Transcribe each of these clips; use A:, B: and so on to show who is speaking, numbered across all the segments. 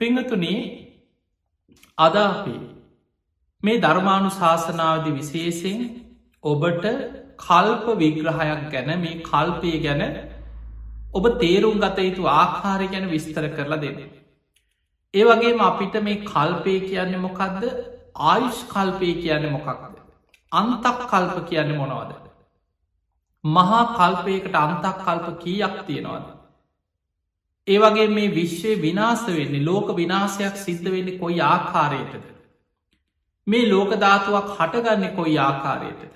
A: පිංහතුනේ අදාපි මේ ධර්මාණු ශාසනාවදි විශේෂෙන් ඔබට කල්ප විග්‍රහයක් ගැන මේ කල්පය ගැන ඔබ තේරුම් ගත යුතු ආකාරය ගැන විස්තර කරලා දෙන්න. ඒ වගේම අපිට මේ කල්පය කියන්න මොකක්ද ආයුෂ් කල්පය කියන්න මොකක්ද. අන්තක් කල්ප කියන්න මොනවද. මහා කල්පයකට අන්තක් කල්ප කීයක් තියෙනවාද. ඒ වගේ මේ විශ්වය විනාස වෙන්නේ ලෝක විනාසයක් සිද්ධ වෙන්නේ කොයි ආකාරයටද. මේ ලෝකධාතුවක් හටගන්න කොයි ආකාරයටද.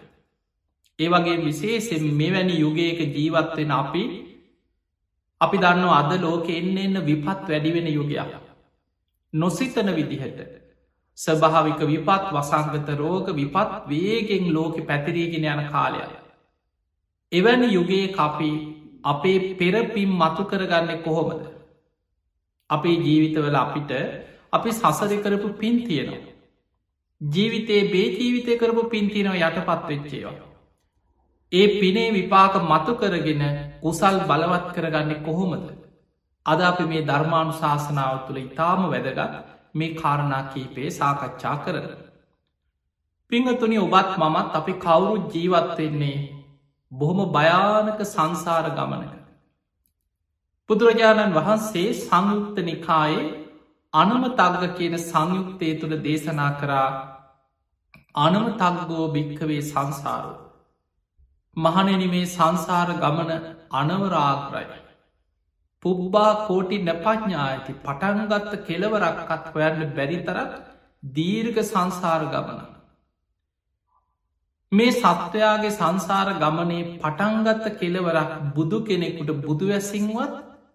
A: ඒ වගේ විශේසෙන් මෙවැනි යුගයක ජීවත්වෙන අපි අපි දන්න අද ලෝක එන්න එන්න විපත් වැඩිවෙන යුගයක්. නොසිතන විදිහට ස්භාවික විපත් වසංගත රෝග විපත් වේගෙන් ලෝක පැතිරීගෙන යන කාලයක්. එවැනි යුගයේ අපි අපේ පෙරපිම් මතු කරගන්න කොහොමද. අපේ ජීවිතවල අපිට අපි සසරි කරපු පින් තියෙනවා. ජීවිතේ බේ ජීවිතය කරපු පින්තිනව යටපත් වෙච්චේවා. ඒ පිනේ විපාක මතු කරගෙන කුසල් බලවත් කරගන්නේ කොහොමද. අද අපි මේ ධර්මාණු ශාසනාව තුළ ඉතාම වැදගත් මේ කාරණා කීපේ සාකච්ඡා කරන. පිංහතුනි ඔබත් මමත් අපි කවුරුත් ජීවත්වෙන්නේ බොහොම භයානක සංසාර ගමනක. බුදුරජාණන් වහන්සේ සංයුක්ත නිකායේ අනම තග්ග කියන සංයුක්තය තුළ දේශනා කරා අනම තක්ගෝ භික්කවේ සංසාරෝ. මහනෙන මේ සංසාර ගමන අනවරාග්‍රයි. පුබ්බා කෝටි නැපඥා ඇති පටන්ගත්ත කෙලවරක්කත් හොයන්න බැරිතරක් දීර්ග සංසාර ගමන. මේ සත්වයාගේ සංසාර ගමනේ පටන්ගත්ත කෙලවරක් බුදු කෙනෙකුට බුදුවැසිංවත්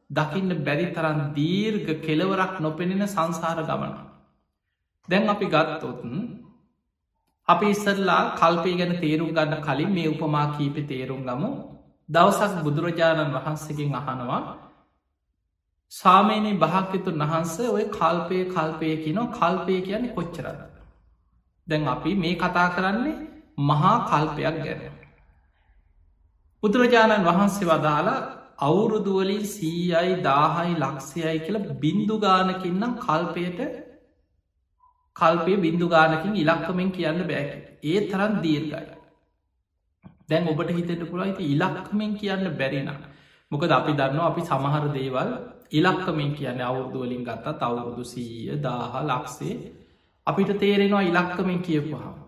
A: දකින්න බැරි තරන් දීර්ග කෙලවරක් නොපෙනෙන සංසාර ගමන. දැන් අපි ගත්තොතුන් අපි ඉස්සරලා කල්පය ගැන තේරුම් ගන්න කලින් මේ උපමා කීපෙ තේරුම් ගමු දවසක් බුදුරජාණන් වහන්සේකින් අහනවා සාමේනී භාක්‍යතුන් වහන්ස ඔය කල්පය කල්පය කියනො කල්පය කියන්නේ කොච්චරද. දැන් අපි මේ කතා කරන්නේ මහා කල්පයක් ගැන. බුදුරජාණන් වහන්සේ වදාලා අවුරුදුවලින් සීයයි දාහයි ලක්ෂයයි කියලා බින්දුගානකින්නම් කල්පයට කල්පය බින්දු ගානකින් ඉලක්කමෙන් කියන්න බෑක ඒ තරන් දීර්ගයි දැන් ඔබට හිතට පුළයිති ඉලක්කමෙන් කියන්න බැරිනම් මොකද අපි දන්න අපි සමහර දේවල් ඉලක්කමෙන් කියන්න අවුරුදුවලින් ගත්තා අවුරුදු සීය දාහ ලක්සේ අපිට තේරෙනවා ඉලක්කමෙන් කියපුහම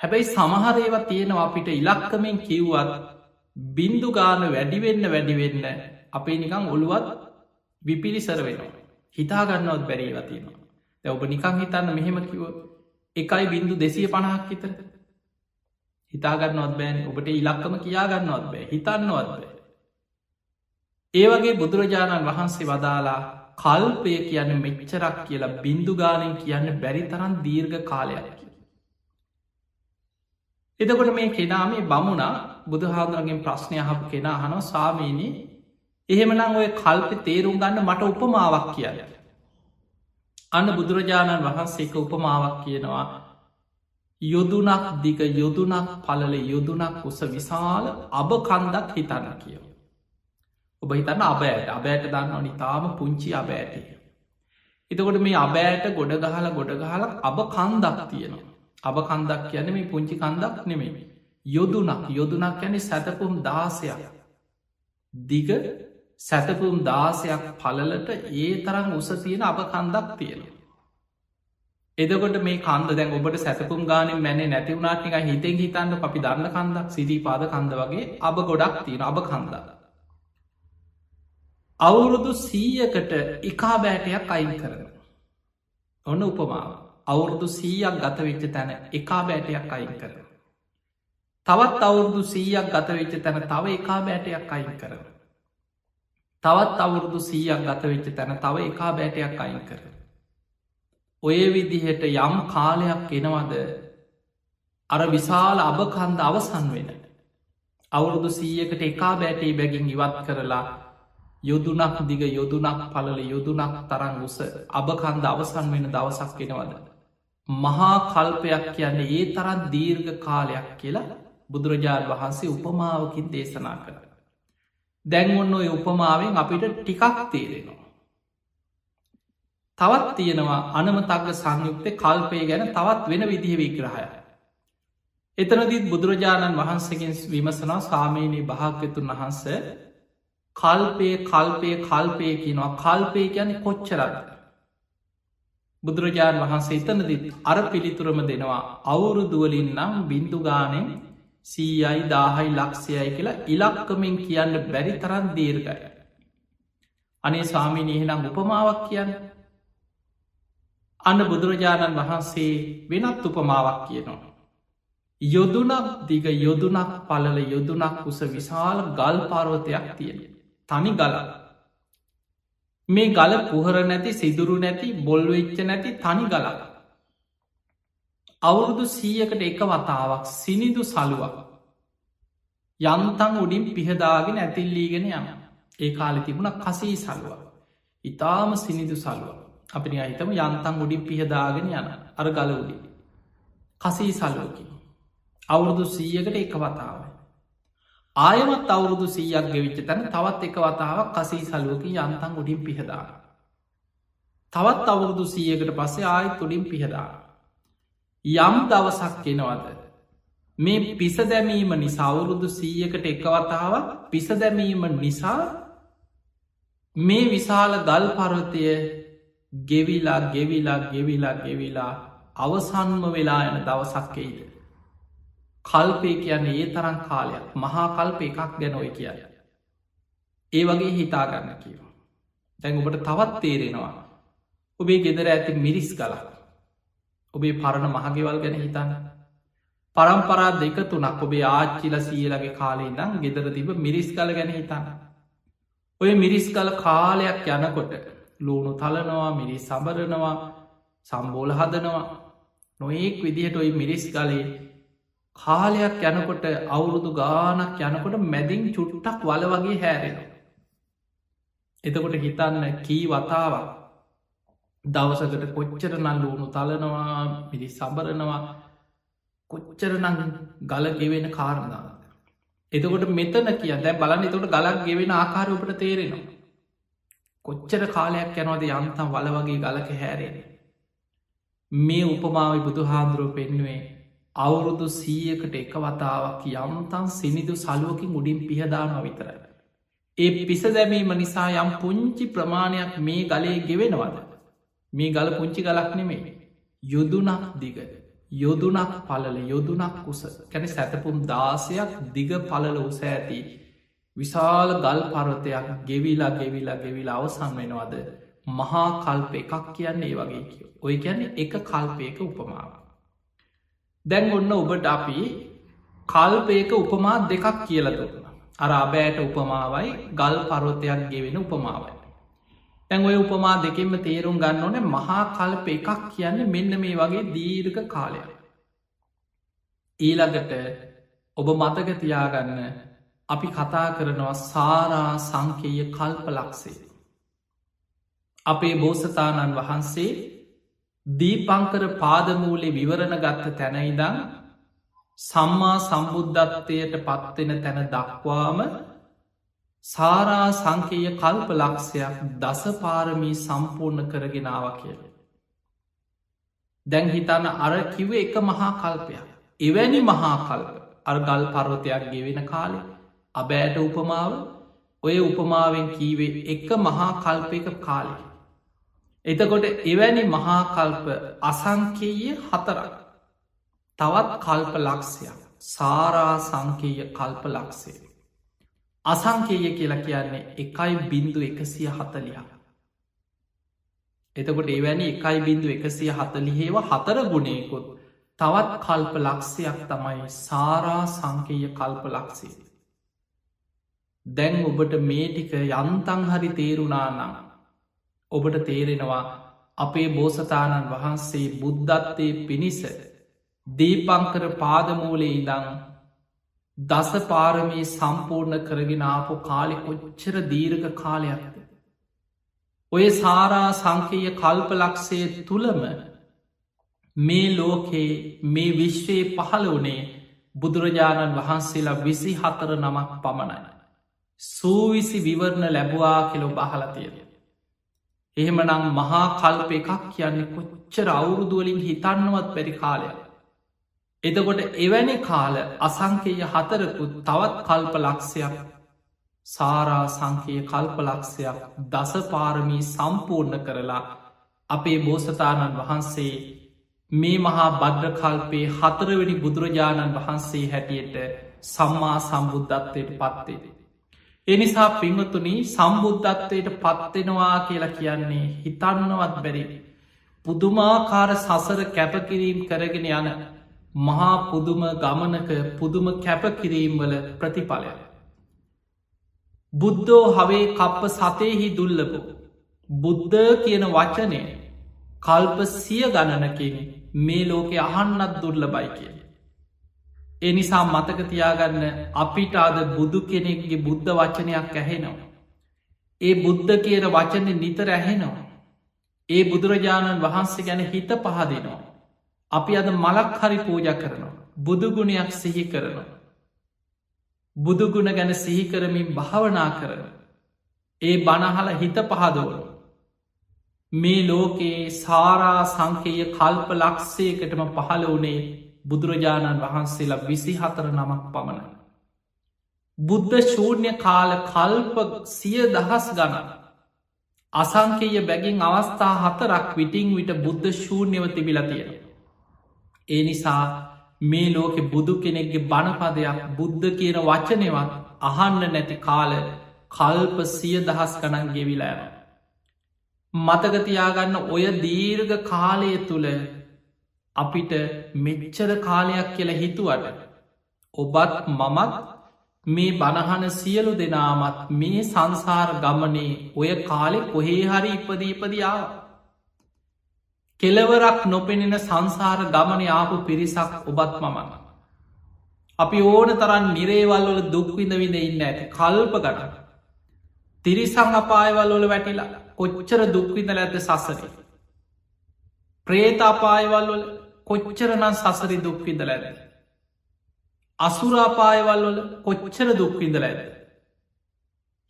A: හැබැයි සමහරේවා තියෙනවා අපිට ඉලක්කමෙන් කිව්වත් බින්දු ගාන වැඩිවෙන්න වැඩිවෙන්න අපේ නිකං ඔළුවත් විපිරිසර වෙනවා. හිතාගන්නවත් බැරීවතිනවා ඔබ නිකං හිතන්න මෙහෙම කිව එකයි බින්දු දෙසිය පණහක් හිතර හිතාගන්නවත් බෑන. ඔබට ඉලක්කම කියාගන්නවත් බෑ. හිතන්නවත් බෑ. ඒවගේ බුදුරජාණන් වහන්සේ වදාලා කල්පය කියන්න මෙච්චරක් කියලා බින්දුගානෙන් කියන්න බැරි තරන් දීර්ඝ කාලයක්. එදකොට මේ කෙනා මේ බමුණා බුදුහාදුරගෙන් ප්‍රශ්නය හපු කෙනා හනෝ සාමීනී එහෙමනම් ඔය කල්ප තේරුම් ගන්න මට උපමාවක් කියන්න අන්න බුදුරජාණන් වහන්සේක උපමාවක් කියනවා යොදුනක් දිග යොදුනක් පලල යොදුනක් උස විශාල අබ කන්දක් හිතන්න කියව. ඔබ හිතන්න අබෑට අබෑට දන්න නිතාම පුංචි අබෑටය. එතකොට මේ අබෑට ගොඩ ගහල ගොඩ ගහල අබ කන්දක් තියෙනවා. අබ කන්දක් කියන මේ පුංචි කන්දක් නෙමෙයි. යොදුනක් යොදුනක් යැනෙ සැතපුම් දාසයක්. දිග සැතපුම් දාසයක් පලලට ඒ තරම් උස තියෙන අප කන්දක් තියෙන. එදකොට මේ කන්ද දැන් ඔබට සැතපුම් ගානින් මැනේ නැතිවුණනාටනික හිතෙන් හිතන්න අපි දන්න කන්දක් සිදී පාද කන්ද වගේ අබ ගොඩක් තියෙන අබ කන්දා. අවුරුදු සීයකට එකා බෑටයක් අයින් කරන. ඔන්න උපමාව. අවුරුදු සීයක් ගතවෙච්ච තැන එකා බෑටයක් අයින් කරන. තවත් අවුරුදු සීයක් ගතවෙච්ච තැන තව එකා බෑටයක් අයින් කරන. තවත් අවුරුදු සීයක් ගතවෙච්ච තැන තව එකා බෑටයක් අයින් කර. ඔය විදිහට යම් කාලයක් එනවද අර විශාල අභකන්ද අවසන් වෙන. අවුරුදු සීයකට එකා බෑටේ බැගින් ඉවත් කරලා යොදුනක් දිග යොදුනක් පලල යොදුනක් තරන් උස අභකන්ද අවසන් වෙන දවසක් කෙනවද. මහා කල්පයක් කියන්නේ ඒ තරත් දීර්ඝ කාලයක් කියලා බුදුරජාණන් වහන්සේ උපමාවකින් දේශනා කර. දැන් ඔන්න ඔය උපමාවෙන් අපිට ටිකක් තේරෙනවා. තවත් තියෙනවා අනමතක්ග සංයුක්ත කල්පය ගැන තවත් වෙන විදිහ විග්‍රහය. එතනදිත් බුදුරජාණන් වහන්සකින් විමසනා සාමීනී භාග්‍යතුන් වහන්ස කල්පය කල්පය කල්පය කියනවා කල්පය ගැන කොච්චරද. බුදුරජාණන් වහන්සේ එතනදිත් අර පිළිතුරම දෙනවා අවුරුදුවලින් නම් බින්දුගානෙන් සීයයි දාහයි ලක්ෂයයි කියලා ඉලක්කමින් කියන්න බැරි තරන් දීර්ගය. අනේ ස්වාමීනී එහෙනම් උපමාවක් කියන්න. අන්න බුදුරජාණන් වහන්සේ වෙනත් උපමාවක් කියනවා. යොදුනක් දිග යොදුනක් පලල යොදුනක් උස විශාල ගල් පර්වතයක් තියෙන. තනි ගල. මේ ගල පුහර නැති සිදුරු නැති බොල්වෙච්ච නැති තනි ගලක්. අවුරුදු සීයකට එක වතාවක් සිනිදු සලුවක්. යන්තන් උඩින් පිහදාගෙන ඇතිල්ලීගෙන යන ඒ කාලෙ තිබුණ කසී සලුව ඉතාම සිනිදු සලුව අපි අහිතම යන්තන් උඩින් පිහදාගෙන යන අර ගල උඩි කසී සලුවකි අවුරුදු සීයකට එක වතාව ආයමත් අවුරුදු සීයක් ගෙවිච්ච තැන තවත් එක වතාවක් කසී සලුවක යන්තන් උඩින් පිහදාන. තවත් අවුරුදු සීයකට පස්සේ ආයත් උඩින් පිහදාන. යම් දවසක් කෙනවද මේ පිස දැමීම නිසා අවුරුදු සීයකට එකවතාවක් පිස දැමීම නිසා මේ විශාල ගල් පරවතය ගෙවිලා ගෙවිලා ගෙවිලා ගෙවිලා අවසන්ම වෙලා යන දවසක්කෙයිද. කල්පය කියන්නේ ඒ තරන් කාලයක් මහා කල්ප එකක් ගැනොයි කියය. ඒ වගේ හිතාගන්න කියව. දැන් ඔබට තවත් තේරෙනවා. ඔබේ ගෙදර ඇති මිරිස් ගලක්. ඔබේ පරණ මහගෙවල් ගැන හිතන්න පරම්පරා දෙක තුනක් ඔබේ ආච්චිල සියලගේ කාලේ නම් ගෙදර තිබ මිරිස් කල ගැන හිතන්න. ඔය මිරිස් කල කාලයක් යනකොට ලූුණු තලනවා මිරිස් සබරනවා සම්බෝල හදනවා නොඒක් විදිහට ඔයි මිරිස් ගලේ කාලයක් යනකොට අවුරුදු ගානක් යනකොට මැදින් චුට්ටක් වල වගේ හැරෙන. එතකොට හිතන්න කී වතාවක් දවසකට කොච්චර නල්ලුණු තලනවා මිරිස් සබරනවා කොච්චරනං ගල ගෙවෙන කාරණාව. එතකොට මෙතන කිය දැ බලන්න එතකොට ගලක් ගෙවෙන ආකාරයපට තේරෙනවා. කොච්චර කාලයක් යනවද යන්තම් වල වගේ ගලක හැරෙන. මේ උපමාවයි බුදු හාන්දුරුව පෙන්නුවේ අවුරුදු සීයකට එක වතාවක් යම්තන් සිනිදු සලුවකින් උඩින් පිහදානව විතරයි. ඒ පිස දැමීම නිසා යම් පුංචි ප්‍රමාණයක් මේ ගලේ ගෙවෙනවද. මේ ගල පුංචි ගලක් නෙමේ. යුදුනක් දිගද. යොදුනක් පලල යොදුනක් උස කැන සැතපුම් දාසයක් දිග පලල උස ඇති විශාල ගල් පරවතයක් ගෙවිලා ගෙවිලා ගෙවිලා අවසන් වෙනවද මහා කල්ප එකක් කියන්නේ ඒ වගේ කිය ඔය කියන්නේ එක කල්පයක උපමාව දැන් ඔන්න ඔබට අපි කල්පයක උපමා දෙකක් කියලතුන්න අර අබෑට උපමාවයි ගල් පරවතයක් ගෙවෙන උපමාවයි තැන් ඔය උපමා දෙකෙන්ම තේරුම් ගන්න ඕන මහා කල්ප එකක් කියන්න මෙන්න මේ වගේ දීර්ඝ කාලයක්. ඊළඟට ඔබ මතකතියාගන්න අපි කතා කරනවා සාරා සංකේය කල්ප ලක්සේ. අපේ බෝසතාණන් වහන්සේ දීපංකර පාදමූලේ විවරණ ගත්ත තැනයිදං සම්මා සම්බුද්ධත්වයට පත්වෙන තැන දක්වාම සාරා සංකේය කල්ප ලක්ෂයක් දසපාරමී සම්පූර්ණ කරගෙනාව කියල. දැන් හිතන්න අර කිව එක මහා කල්පයක්. එවැනි මහා කල්ප අර්ගල් පර්වතයක් ගෙවෙන කාලෙ අබෑට උපමාව ඔය උපමාවෙන් කීවේ එක මහා කල්පයක කාලෙ. එතකොට එවැනි මහා කල්ප අසංකේය හතරක් තවත් කල්ප ලක්ෂයක් සාරා සංකේය කල්ප ලක්සේ. අසංකේය කියලා කියන්නේ එකයි බින්දු එකසිය හතලියක්. එතකොට එවැනි එකයි බින්දු එකසිය හතලිහේව හතර ගුණයකුත් තවත් කල්ප ලක්ෂයක් තමයි සාරා සංකේය කල්ප ලක්සේ. දැන් ඔබට මේ ටික යන්තන් හරි තේරුණානම් ඔබට තේරෙනවා අපේ බෝසතාණන් වහන්සේ බුද්ධත්වය පිණිස දීපංකර පාදමූලේ ඉදං දස පාරමී සම්පූර්ණ කරගෙන ආපු කාලෙ කොච්චර දීර්ඝ කාලයක්ද. ඔය සාරා සංකීය කල්පලක්ෂය තුළම මේ ලෝකයේ මේ විශ්වයේ පහළ වනේ බුදුරජාණන් වහන්සේලා විසි හතර නමක් පමණයි. සූවිසි විවරණ ලැබවා කෙලො බහලතියෙන. එහෙමනම් මහා කල්ප එකක් කියන්නේ කොච්චර අවුරුදුවලින් හිතන්නවත් පැරි කාලයක්. එතකොට එවැනි කාල අසංකේය හතරකුත් තවත් කල්ප ලක්ෂයක් සාරා සංකයේ කල්ප ලක්ෂයක් දසපාරමී සම්පූර්ණ කරලා අපේ බෝසතාණන් වහන්සේ මේ මහා බද්්‍රකල්පේ හතරවෙනි බුදුරජාණන් වහන්සේ හැටියට සම්මා සම්බුද්ධත්වයට පත්වේ. එනිසා පිංහතුනි සම්බුද්ධත්වයට පත්වෙනවා කියලා කියන්නේ හිතන්නවත් බැරි. පුදුමාකාර සසර කැපකිරීම් කරගෙන යන මහා පුදුම ගමනක පුදුම කැපකිරීම්වල ප්‍රතිඵලය. බුද්ධෝ හවේ කප්ප සතයහි දුල්ලපු. බුද්ධ කියන වචනය කල්ප සිය ගණනකින් මේ ලෝකෙ අහන්නත් දුර්ල බයි කිය. එනිසා මතකතියාගන්න අපිට අද බුදු කෙනෙක්ගේ බුද්ධ වචනයක් ඇහෙනවා. ඒ බුද්ධ කියන වචන නිතර ඇහෙනවා. ඒ බුදුරජාණන් වහන්සේ ගැන හිත පහදිනවා. අපි අද මලක් හරි පූජ කරනවා. බුදුගුණයක් සිහි කරනවා. බුදුගුණ ගැන සිහිකරමින් භාවනා කරන. ඒ බණහල හිත පහදවනු. මේ ලෝකයේ සාරා සංකේය කල්ප ලක්ෂයකටම පහළ වනේ බුදුරජාණන් වහන්සේලා විසි හතර නමක් පමණ. බුද්ධ ශූර්ණය කාල කල්ප සිය දහස් ගණන. අසංකේය බැගින් අවස්ථා හතරක් විටිං විට බුද්ධ ශූර්ණයව තිබිලතියෙන. ඒ නිසා මේ ලෝකෙ බුදු කෙනෙක්ගේ බණපදයක් බුද්ධ කියන වචනවත් අහන්න නැති කාල කල්ප සිය දහස් ගණන් ගෙවිලෑන. මතකතියාගන්න ඔය දීර්ග කාලය තුළ අපිට මෙච්චර කාලයක් කියල හිතුවට ඔබත් මමත් මේ බණහන සියලු දෙනාමත් මේ සංසාර ගමනේ ඔය කාලෙ කොහේ හරි ඉපදීපදියාව. කෙලවරක් නොපෙනෙන සංසාර ගමන ආපු පිරිසක් ඔබත් මමන්න. අපි ඕන තරන් නිරේවල්වල දුක්විඳවිඳ ඉන්න ඇති කල්ප ගට. තිරිසං අපායවල්වල වැටිලා කොච්චර දුක්විඳ ඇත සසරි. ප්‍රේතාපායවල්වල කොච්චරනන් සසරි දුක්විඳල ඇද. අසුරාපායවල්වල කොච්චර දුක්විඳල ඇද.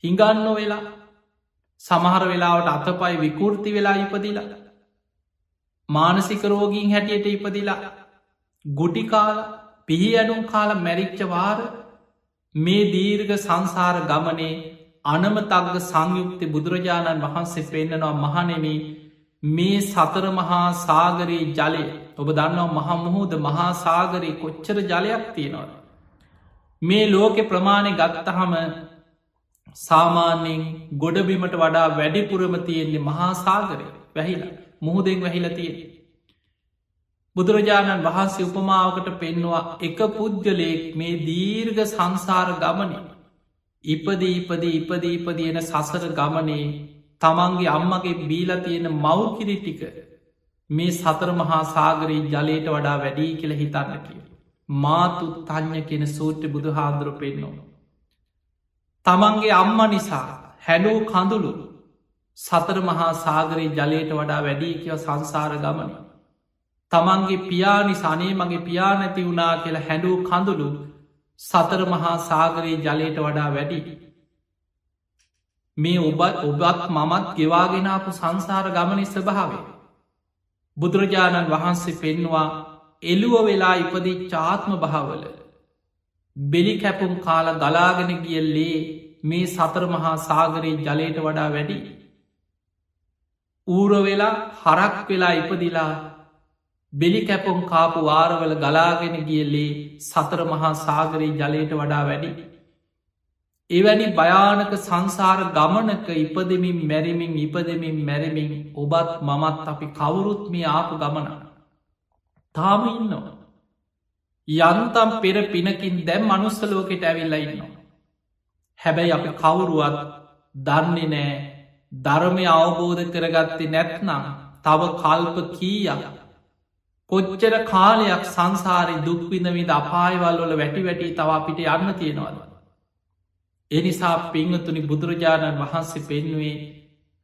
A: හිඟන්න වෙලා සමහර වෙලාවට අතපයි විකෘති වෙලා ඉපදිලා මානසික රෝගීන් හැටියට ඉපදිලා ගුටිකාල පිහි ඇනුම් කාල මැරිච්චවාර මේ දීර්ග සංසාර ගමනේ අනමතක්ග සංයුක්ති බුදුරජාණන් වහන්සේ පෙන්න්නනවා මහනෙන මේ සතර මහා සාගරයේ ජලය ඔබ දන්නවා මහමුහෝද මහා සාගරයේ කොච්චර ජලයක් තියෙනවා. මේ ලෝකෙ ප්‍රමාණය ගත්තහම සාමාන්‍යයෙන් ගොඩබිමට වඩා වැඩිපුරම තියෙන්නේ මහා සාගරය වැහිලා මුහුදෙන් වැහිලතිය. බුදුරජාණන් වහන්සේ උපමාවකට පෙන්නවා එක පුද්ගලයෙක් මේ දීර්ග සංසාර ගමන ඉපද ඉපද ඉපද ඉපදියන සසර ගමනේ තමන්ගේ අම්මගේ බීල තියෙන මව්කිරි ටික මේ සතර මහා සාගරී ජලයට වඩා වැඩී කියල හිතන්න කිය. මාතු තඥ කෙන සූට්‍ර බුදු හාන්දුරු පෙන්නවා. තමන්ගේ අම්ම නිසා හැඩූ කඳුළු සතර මහා සාගරයේ ජලයට වඩා වැඩී කියව සංසාර ගමන. තමන්ගේ පියානි සනේ මගේ පියා නැති වුණා කියලා හැඩූ කඳුළු සතර මහා සාගරයේ ජලයට වඩා වැඩි. මේ ඔබත් ඔබත් මමත් ගෙවාගෙනාපු සංසාර ගමනි ස්භාවේ. බුදුරජාණන් වහන්සේ පෙන්වා එළුව වෙලා ඉපදී චාත්ම භාවල. බෙලි කැපුම් කාල ගලාගෙන ගියල්ලේ මේ සතර මහා සාගරයේ ජලයට වඩා වැඩි. ඌර වෙලා හරක් වෙලා ඉපදිලා බෙලි කැපොම් කාපු වාරවල ගලාගෙන ගියල්ලේ සතර මහා සාගරී ජලයට වඩා වැඩි. එවැනි භයානක සංසාර ගමනක ඉපදමින් මැරිමින් ඉපදමින් මැරමින් ඔබත් මමත් අපි කවුරුත්මිය ආපු ගමන. තාම ඉන්නවා. යන්තම් පෙර පිනකින් දැම් මනුස්සලෝකෙට ඇවිල්ලා ඉන්නවා. හැබැයි අපි කවුරුවත් දන්නේ නෑ ධර්මය අවබෝධ කරගත්තේ නැත්නම් තව කල්ප කීයක් කොච්චර කාලයක් සංසාරය දුක්විඳවිද අපායවල් වල වැටි වැටි තවාපිට යන්න තියෙනවද. එනිසා පිංහතුනි බුදුරජාණන් වහන්සේ පෙන්නුවේ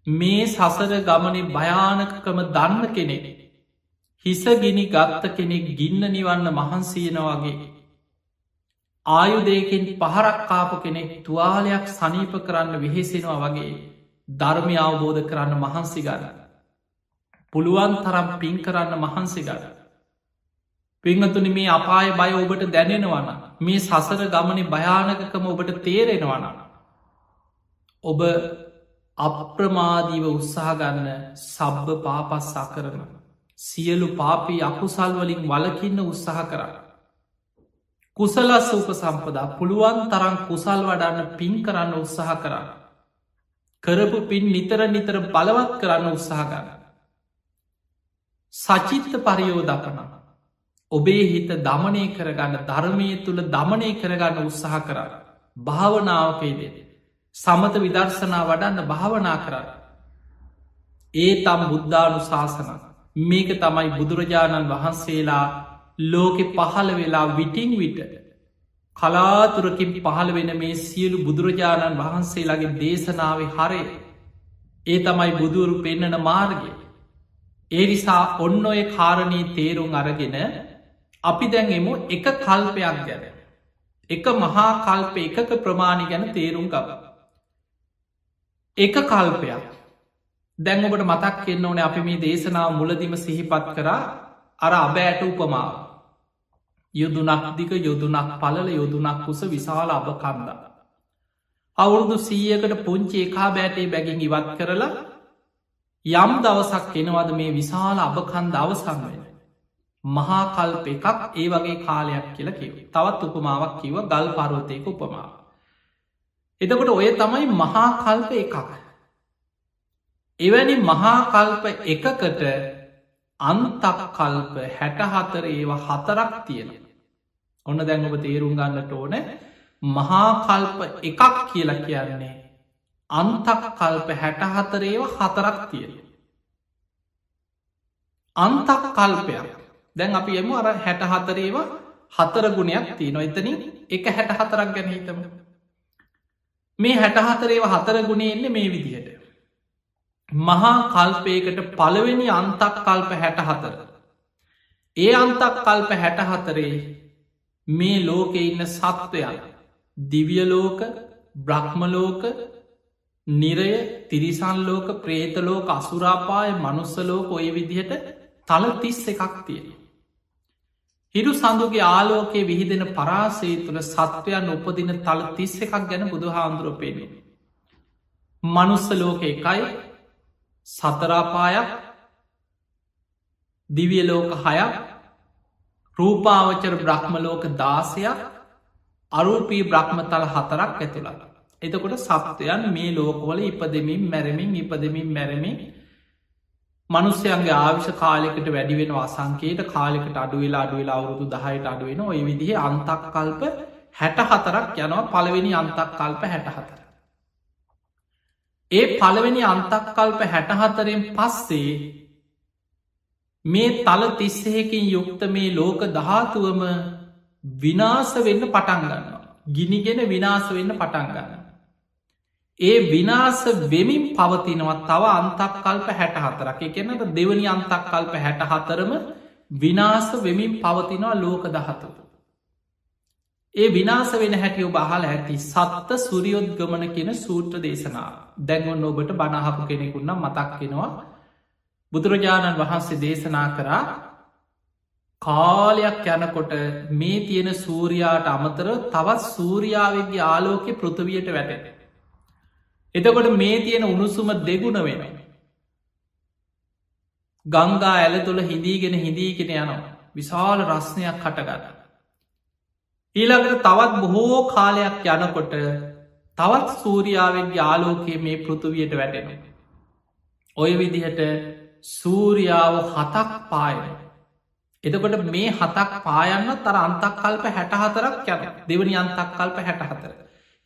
A: මේ සසර ගමනේ භයානකකම දන්න කෙනෙක්. හිසගිනි ගත්ත කෙනෙක් ගින්න නිවන්න මහන්සේන වගේ. ආයුදයකින් පහරක්කාපු කෙනෙක් තුවාලයක් සනීප කරන්න විහෙසෙනවා වගේ ධර්මය අවබෝධ කරන්න මහන්සි ගන්න. පුළුවන් තරම් පින් කරන්න මහන්සි ගන්න. පිංහතුනි මේ අපාය බය ඔබට දැනෙනවන මේ සසර ගමනි භයානකකම ඔබට තේරෙනවන. ඔබ අප්‍රමාදීව උත්සාහගන්න සබ්බ පාපස්සා කරන. සියලු පාපී අකුසල් වලින් වලකින්න උත්සාහ කරන්න. කුසලස් උප සම්පදා පුළුවන් තරම් කුසල් වඩන්න පින් කරන්න උත්සාහ කරන්න. කරපු පින් නිතර නිතර බලවත් කරන්න උත්සාහ ගන්න. සචිත්ත පරියෝදපන ඔබේ හිත දමනය කරගන්න ධර්මය තුළ දමනය කරගන්න උත්සාහ කරන්න. භාවනාවකේදේ. සමත විදර්ශනා වඩන්න භාවනා කරන්න. ඒ තම් බුද්ධානු ශාසන මේක තමයි බුදුරජාණන් වහන්සේලා ලෝකෙ පහළ වෙලා විටිං විට කලාතුරකින් පහළ වෙන මේ සියලු බුදුරජාණන් වහන්සේලාගේ දේශනාව හරේ ඒ තමයි බුදුරු පෙන්නන මාර්ගය ඒ නිසා ඔන්න ඔය කාරණී තේරුම් අරගෙන අපි දැන්ෙමු එක කල්පයක් ගැන එක මහා කල්ප එකක ප්‍රමාණි ගැන තේරුම් ගබ එක කල්පයක් දැන් ඔබට මතක් කෙන්න්න ඕන අපි මේ දේශනාව මුලදිම සිහිපත් කරා අර අබෑට උපමාව යුදුනක් දික යොදුනක් පලල යොදුනක් කුස විශාල අබ කන්දා. අවුරුදු සීයකට පුංචි එකා බෑටේ බැගින් ඉවත් කරලා යම් දවසක් එනවද මේ විශාල අබකන්ද අවසං වෙන. මහා කල්ප එකක් ඒ වගේ කාලයක් කියලා කිව. තවත් උපමාවක් කිව ගල් පරවතයක උපමාව. එතකොට ඔය තමයි මහා කල්ප එකක්. එවැනි මහා කල්ප එකකට අන්තක් කල්ප හැටහතර ඒවා හතරක් තියෙන. ඔන්න දැන් ඔබ තේරුම් ගන්නට ඕන මහාකල්ප එකක් කියලා කියන්නේ අන්තක් කල්ප හැටහතරේව හතරක් තියෙන. අන්තක් කල්පයක් දැන් අපි එමු අර හැට හතරේව හතර ගුණයක් තිය නොතනින් එක හැට හතරක් ගැන හිතම. මේ හැට හතරේව හතර ගුණේ එන්න මේ විදිහට. මහා කල්පයකට පළවෙනි අන්තක් කල්ප හැට හතර. ඒ අන්තක් කල්ප හැට හතරේ මේ ලෝකෙ ඉන්න සත්වයන් දිවියලෝක බ්‍රහ්මලෝක නිරය තිරිසන්ලෝක ප්‍රේතලෝක අසුරාපාය මනුස්සලෝක ඔය විදිහට තල තිස්ස එකක් තියෙන. හිරු සඳුගේ ආලෝකයේ විහිදෙන පරාසේ තුළ සත්වයන් උපදින තල තිස්ස එකක් ගැන බුදු හාන්දුරපේනේ. මනුස්ස ලෝක එකයි සතරාපායක් දිවියලෝක හයක් රූපාවචර බ්‍රහ්මලෝක දාසයක් අරූපී බ්‍රහ්මතල හතරක් ඇතුළත්. එතකොට සප්තයන් මේ ලෝකවල ඉපදමින් මැරමින් ඉපදමින් මැරමින් මනුස්්‍යයන්ගේ ආවිශ කාලෙකට වැඩිවෙන අසංකේට කාලෙකට අඩුවෙලා අඩුවෙලා අවුරුදු දහයට අඩුවෙන ඔය විදිහ අන්තක් කල්ප හැට හතරක් යනවා පළවෙනි අන්තක් කල්ප හැට හතර. ඒ පළවෙනි අන්තක් කල්ප හැටහතරෙන් පස්සේ මේ තල තිස්සයකින් යුක්ත මේ ලෝක දහතුවම විනාස වෙන්න පටන්ගන්න. ගිනිගෙන විනාස වෙන්න පටන්ගන්න. ඒ විනාස වෙමින් පවතිනවත් තව අන්තක් කල්ප හැට හතරක් එකනට දෙවනි අන්තක් කල්ප හැට හතරම විනාස වෙමින් පවතිනවා ලෝක දහතුව. ඒ විනාස වෙන හැටියෝ බහල ඇති සත්ත සුරියොද්ගමන කියෙන සූත්‍ර දේශනා දැන්ගොන්න ඔබට බණහපු කෙනෙකුන්නම් මතක්කෙනවා බුදුරජාණන් වහන්සේ දේශනා කරා කාලයක් යනකොට මේ තියෙන සූරයාට අමතර තවත් සූරියාවගේ ආලෝකෙ පෘථවියට වැටෙන. එතකොට මේ තියෙන උණුසුම දෙගුණ වෙන. ගංගා ඇල තුළ හිදීගෙන හිදීගෙන යනවා විශාල රස්නයක් කටගන්න. ඊළඟට තවත් බොහෝ කාලයක් යනකොට තවත් සූරියාවෙන්ගේ ආලෝකයේ මේ පෘතුවියට වැටෙන. ඔය විදිහට සූරියාව හතක් පායන. එතකොට මේ හතක් පායන්න තර අන්තක් කල්ප හැටහතරක් යන දෙවනි අන්තක් කල්ප හැටහතර.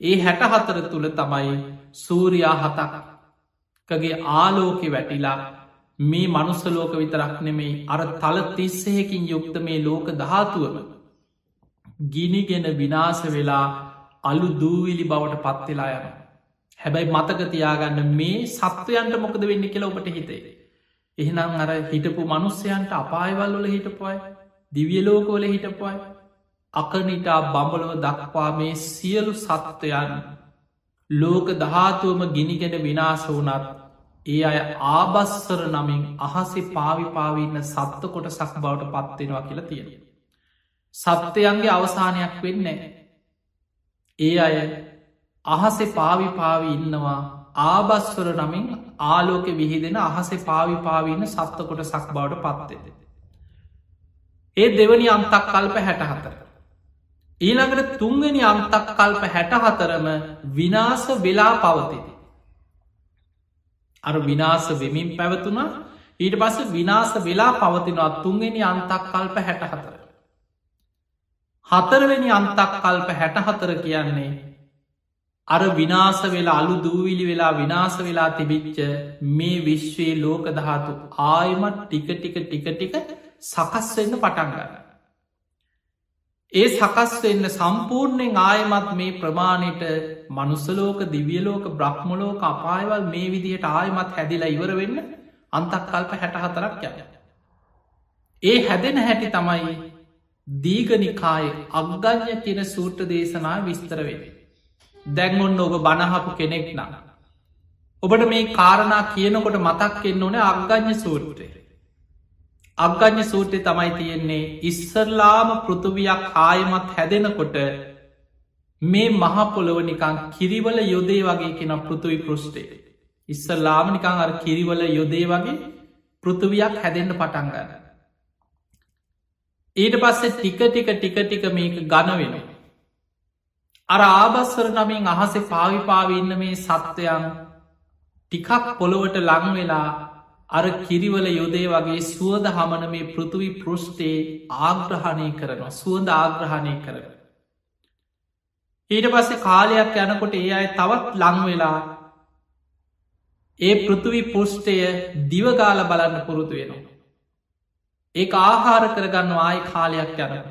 A: ඒ හැටහතර තුළ තමයි සූරයා හතක්කගේ ආලෝකෙ වැටිලා මේ මනුස්සලෝක විතරක් නෙමෙයි අර තල තිස්සයකින් යුක්ත මේ ලෝක ධාතුවම ගිනිගෙන විනාස වෙලා අලු දූවිලි බවට පත්වෙලා යන. හැබැයි මතක තියාගන්න මේ සත්වයන්ට මොකද වෙන්න කියලා ඔබට හිතේ. එහෙනම් අර හිටපු මනුස්්‍යයන්ට අපායවල් වල හිටපුයි දිවියලෝකවල හිටපුයි අකනිටා බඹලව දක්වා මේ සියලු සත්වයන් ලෝක දහතුවම ගිනිගෙන විනාස වනත් ඒ අය ආබස්සර නමින් අහසේ පාවිපාවින්න සත්ත කොට සක් බවට පත්වෙනවා කියලා තියෙන. සත්‍යයන්ගේ අවසානයක් වෙන්නේ. ඒ අය අහසේ පාවිපාවි ඉන්නවා ආබස්වර නමින් ආලෝක විහිදෙන අහසේ පාවිපාවින්න සත්ත කොට සක් බවට පත්තෙද. ඒ දෙවනි අන්තක් කල්ප හැට හතර. ඊළඟට තුන්ගනි අන්තක් කල්ප හැට හතරම විනාස වෙලා පවතිද. අර විනාස වෙමින් පැවතුන ඊට පස විනාස වෙලා පවතිනවා තුන්ගනි අන්තක් කල්ප හැට හතර. හතරවෙනි අන්තක් කල්ප හැට හතර කියන්නේ අර විනාස වෙලා අලු දූවිලි වෙලා විනාස වෙලා තිබිච්ච මේ විශ්වයේ ලෝක දහතු ආයමත් ටික ටික ටික ටික සකස් වෙන්න පටන්ගන්න. ඒ සකස් වෙන්න සම්පූර්ණයෙන් ආයමත් මේ ප්‍රමාණයට මනුස්සලෝක දිවියලෝක බ්‍රහ්මලෝක අපායවල් මේ විදිහට ආයමත් හැදිලා ඉවර වෙන්න අන්තක් කල්ප හැට හතරක් යන. ඒ හැදෙන හැටි තමයි දීගනිකාය අග්ගඥ කියන සූට්‍ර දේශනා විස්තර වෙන්නේ. දැන් ඔන්න ඔබ බණහපු කෙනෙක් නම්. ඔබට මේ කාරණා කියනකොට මතක් එන්න ඕන අග්ගඥ සූට්‍රය. අග්ගඥ සූට්‍රය තමයි තියෙන්නේ ඉස්සරලාම පෘතුවයක් ආයමත් හැදෙනකොට මේ මහපොළොව නිකං කිරිවල යොදේ වගේ කෙන පෘතුවි පෘෂ්ටේ. ඉස්සල්ලාම නිකං අර කිරිවල යොදේ වගේ පෘතුවයක් හැදෙන්ට පටන්ගන්න. ඊට පස්සේ ටික ටික ටික ටික මේක ගන වෙනවා. අර ආබස්සර නමින් අහසේ පාවිපාවන්න මේ සත්වයන් ටිකක් පොළොවට ලංවෙලා අර කිරිවල යොදේ වගේ සුවද හමන මේ පෘතුවි පෘෂ්ටේ ආග්‍රහණය කරනවා සුවඳ ආග්‍රහණය කරන. ඊට පස්සේ කාලයක් යනකොට ඒ අය තවත් ලංවෙලා ඒ පෘතුවි පුෂ්ටය දිවගාල බලන්න පුරුතු වෙනවා. ඒ ආහාර කරගන්න ආය කාලයක් යනකට.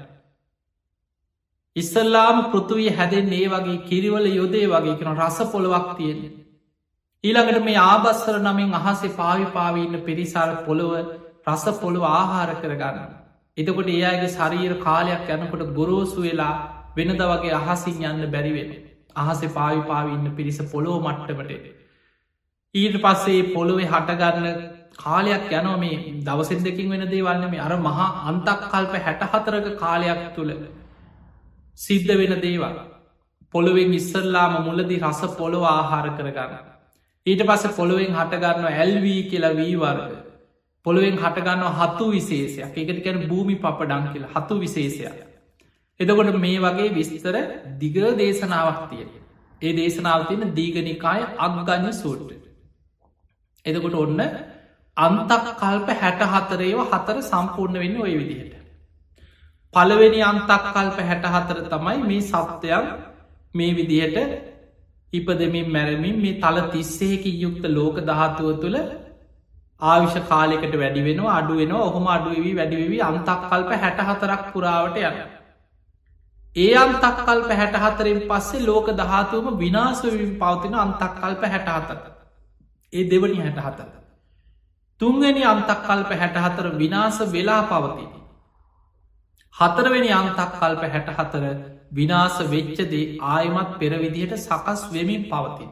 A: ඉස්සල්ලාම පෘතුවී හැදෙන් ඒ වගේ කිරිවල යොදේ වගේ කෙන රස පොළොවක් තියෙන. ඊළඟට මේ ආබස්සර නමින් අහසේ පාවිපාවන්න පිරිසාර පොළොව රස පොළොව ආහාර කරගන්න. එතකොට ඒ අයගේ ශරීර කාලයක් යනකොට ගොරෝසු වෙලා වෙනද වගේ අහසින් යන්න බැරිවෙන. අහසේ පාවිපාවන්න පිරිස පොළොව මට්ටමට. ඊට පස්සේ පොළොවේ හටගන්න කාලයක් යනෝ මේ දවසෙන් දෙකින් වෙන දේවන්න මේ අර මහා අන්තක් කල්ප හැට හතරක කාලයක් තුළ සිද්ධ වෙන දේවල් පොළොවෙන් ඉස්සල්ලාම මුලදි රස පොළොව ආහාර කරගන්න. ඊට පස්ස පොළොවෙන් හටගන්න ඇල්වී කියලා වී වර්ග. පොළොවෙන් හටගන්න හතු විශේෂයක් එකට කැන භූමි පප ඩං කියල හතු විශේෂයක්. එදකොට මේ වගේ විස්තර දිග දේශනාවක් තියෙන. ඒ දේශනාව තියෙන දීගනිකාය අග්ගන්න සූට්ට. එදකොට ඔන්න අන්තක් කල්ප හැට හතරේව හතර සම්පූර්ණ වෙන්න ඔය විදිහට. පළවෙනි අන්තක් කල්ප හැට හතර තමයි මේ සත්වයන් මේ විදිහට ඉපදමින් මැරමින් මේ තල තිස්සේකි යුක්ත ලෝක දහත්තුව තුළ ආවිෂ කාලෙකට වැඩි වෙන අඩු වෙන ඔහොම අඩුවවී වැඩිවී අන්තක් කල්ප හැට හතරක් පුරාවට යන. ඒ අන්තක් කල්ප හැට හතරෙන් පස්සේ ලෝක දහතුවම විනාසවින් පවතින අන්තක් කල්ප හැට හතර. ඒ දෙවනි හැට හතර. තුන්ගනි අන්තක් කල්ප හැට හතර විනාස වෙලා පවතින. හතරවෙනි අන්තක් කල්ප හැට හතර විනාස වෙච්චදේ ආයමත් පෙරවිදිහට සකස් වෙමින් පවතින.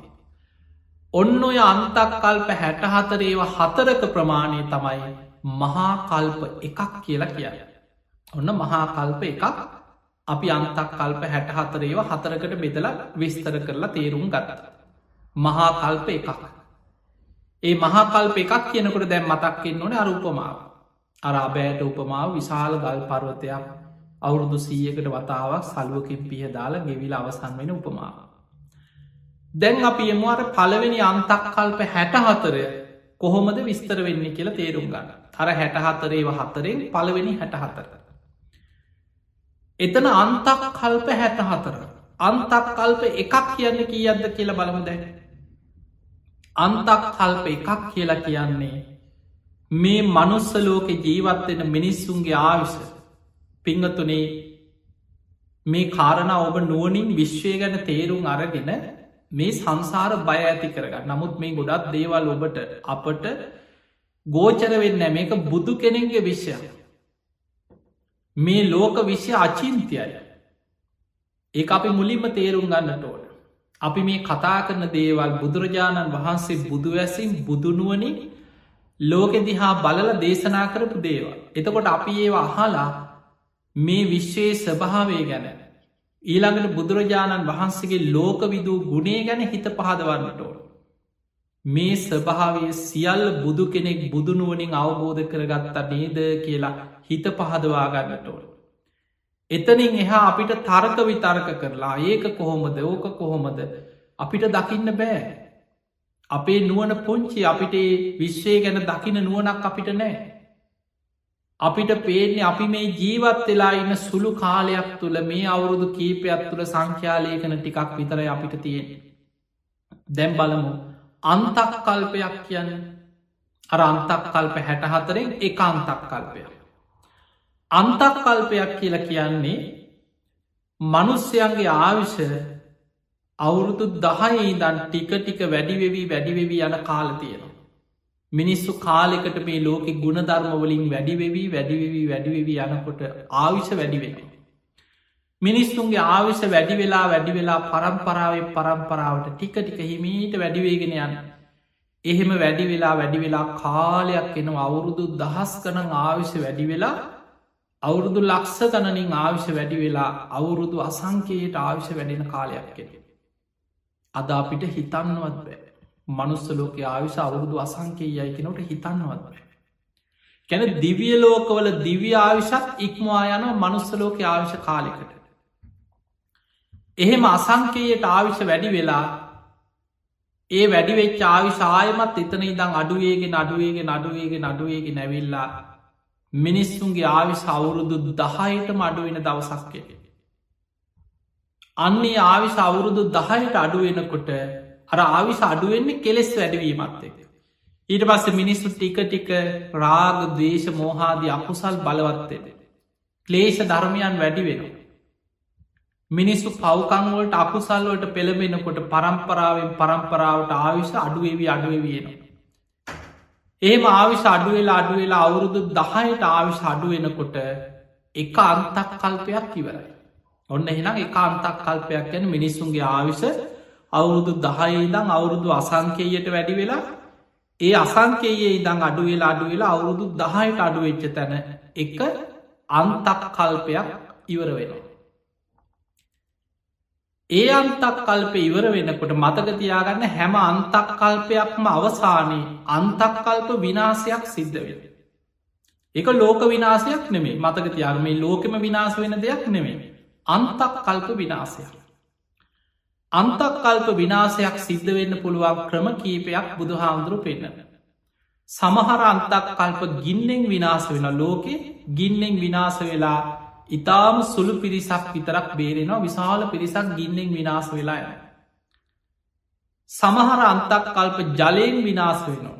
A: ඔන්න ඔය අන්තක් කල්ප හැට හතරේව හතරක ප්‍රමාණය තමයි මහා කල්ප එකක් කියලා කිය. ඔන්න මහා කල්ප එකක් අපි අන්තක් කල්ප හැට හතරේව හතරකට බෙදල විස්තර කරලා තේරුම් ගත්තත. මහා කල්ප එකක්. ඒ මහා කල්ප එකක් කියනකට දැම් මතක්කෙන් නොන අරුපමාව. අරාබෑට උපමාව විශාල ගල් පර්වතයක් අවුරුදු සීයකට වතාවක් සලුවකින් පිය දාලා ගෙවිල අවසන් වෙන උපමාව. දැන් අපි එමුවට පළවෙනි අන්තක් කල්ප හැට හතරය කොහොමද විස්තර වෙන්න කියලා තේරුම් ගන්න අර හැට හතරේව හතරෙන් පළවෙනි හැට හතර. එතන අන්තක් කල්ප හැට හතර අන්තක් කල්ප එකක් කියන්න කියද්ද කියලා බලමු දැන. අන්තක් කල්ප එකක් කියලා කියන්නේ මේ මනුස්සලෝක ජීවත්වෙන මිනිස්සුන්ගේ ආවිස පිංහතුනේ මේ කාරණ ඔබ නුවනින් විශ්වය ගැන තේරුම් අරගෙන මේ සංසාර බය ඇති කරගන්න. නමුත් මේ ගොඩක් දේවල් ඔබට අපට ගෝචර වෙන්න මේක බුදු කෙනෙගේ විශ්ය මේ ලෝක විශ්‍ය අචින්තියය. ඒ අපි මුලින්ම තේරුම් ගන්නට ඕන. අපි මේ කතා කරන දේවල් බුදුරජාණන් වහන්සේ බුදුවැසින් බුදුනුවනින් ලෝකෙ දිහා බලල දේශනා කරපු දේවල්. එතකොට අපි ඒවා අහලා මේ විශ්වයේ ස්වභාවය ගැන ඊළඟට බුදුරජාණන් වහන්සේගේ ලෝකවිදූ ගුණේ ගැන හිත පහදවන්නට ඕන. මේ ස්වභාවය සියල් බුදු කෙනෙක් බුදුනුවනින් අවබෝධ කරගත්තා නේද කියලා හිත පහදවාගන්නට ඕන. එතනින් එහා අපිට තර්ක විතර්ක කරලා ඒක කොහොමද ඕක කොහොමද අපිට දකින්න බෑ. අපේ නුවන පුංචි අපිට විශ්වය ගැන දකින නුවනක් අපිට නෑ. අපිට පේන්නේ අපි මේ ජීවත් වෙලා ඉන්න සුළු කාලයක් තුළ මේ අවුරුදු කීපයක් තුළ සංඛ්‍යාලයකන ටිකක් විතර අපිට තියෙන. දැම් බලමු අන්තක් කල්පයක් කියන්න අර අන්තක් කල්ප හැට හතරෙන් එක අන්තක් කල්පයක්. අන්තක් කල්පයක් කියල කියන්නේ මනුස්්‍යයන්ගේ ආවිෂ අවුරුදු දහයි දන් ටික ටික වැඩිවෙවී වැඩිවෙවී යන කාල තියෙනවා. මිනිස්සු කාලෙකට මේ ලෝකෙ ගුණධර්මවලින් වැඩිවෙවී වැඩිවෙවී වැඩිවෙවී යනකොට ආවිෂ වැඩිවෙන. මිනිස්සුන්ගේ ආවිෂ වැඩි වෙලා වැඩි වෙලා පරම්පරාවේ පරම්පරාවට ටික ටික හිමීට වැඩිවේගෙන යන්න. එහෙම වැඩි වෙලා වැඩි වෙලා කාලයක් එන අවුරුදු දහස් කනං ආවිෂ වැඩි වෙලා අවුරුදු ලක්ෂ ගණනින් ආවිෂ වැඩි වෙලා අවුරුදු අසංකයට ආවිෂ වැඩෙන කාලයක් කෙනෙ. අද අපිට හිතන්නවත් බෑ. මනුස්සලෝක ආවිශ අවුරුදු අසංකේයයි කෙනට හිතන්නවත් බෑ. කැන දිවිය ලෝකවල දිව්‍ය ආවිශත් ඉක්මවා යන මනුස්සලෝක ආවිශ කාලෙකට. එහෙම අසංකේයට ආවිශ වැඩි වෙලා ඒ වැඩිවෙච් ආවිශායමත් එතන ඉදං අඩුවේගේ අඩුවේගේ අඩුවේගේ අඩුවේගේ නැවිල්ලා මිනිස්සුන්ගේ ආවිශ අවුරුදු දහයට මඩුවෙන දවසක්කය. අන්නේ ආවිශ අවුරුදු දහයට අඩුවෙනකොට අර ආවිශ අඩුවෙන්නේ කෙලෙස් වැඩවීමත් එක. ඊට පස්ස මිනිස්සු ටික ටික රාග දේශ මෝහාදී අකුසල් බලවත්තෙද. ක්ලේෂ ධර්මයන් වැඩි වෙනවා. මිනිස්සු පවකංවලට අකුසල්වලට පෙළබෙනකොට පරම්පරාවෙන් පරම්පරාවට ආවිශ අඩුවවී අඩුවවියෙනවා. ඒම ආවිශ අඩුවෙලා අඩුවෙලා අවුරුදු දහයට ආවිශ අඩුවෙනකොට එක අන්තක් කල්පයක් ඉවරයි. ඔන්න එහෙනම් එක අන්තක් කල්පයක් ගැන මිනිස්සුන්ගේ ආවිශ අවුරුදු දහයිදං අවුරුදු අසංකේයට වැඩි වෙලා ඒ අසංකයේ ඉදං අඩුවෙලා අඩුවෙලා අවුරුදු දහයට අඩුවෙච්ච තැන එක අන්තක් කල්පයක් ඉවර වෙනවා. ඒ අන්තක් කල්ප ඉවර වෙනකොට මතකතියාගන්න හැම අන්තක් කල්පයක්ම අවසානයේ අන්තක්කල්ප විනාසයක් සිද්ධ වෙන. එක ලෝක විනාසයක් නෙමේ මතකතියාග මේ ලෝකෙම විනාස වෙන දෙයක් නෙමේ අන්තක් කල්ප විනාසයක්. අන්තක් කල්ප විනාසයක් සිද්ධ වෙන්න පුළුවන් ක්‍රම කීපයක් බුදු හාමුදුරු පෙන්න්න. සමහර අන්තක් කල්ප ගින්නෙන් විනාස වෙන ලෝකෙ ගින්නෙන් විනාස වෙලා ඉතාම සුළු පිරිසක් විතරක් බේරෙනවා විශාල පිරිසක් ගින්නෙන් විනාස වෙලා යන. සමහර අන්තක් කල්ප ජලයෙන් විනාස වෙනවා.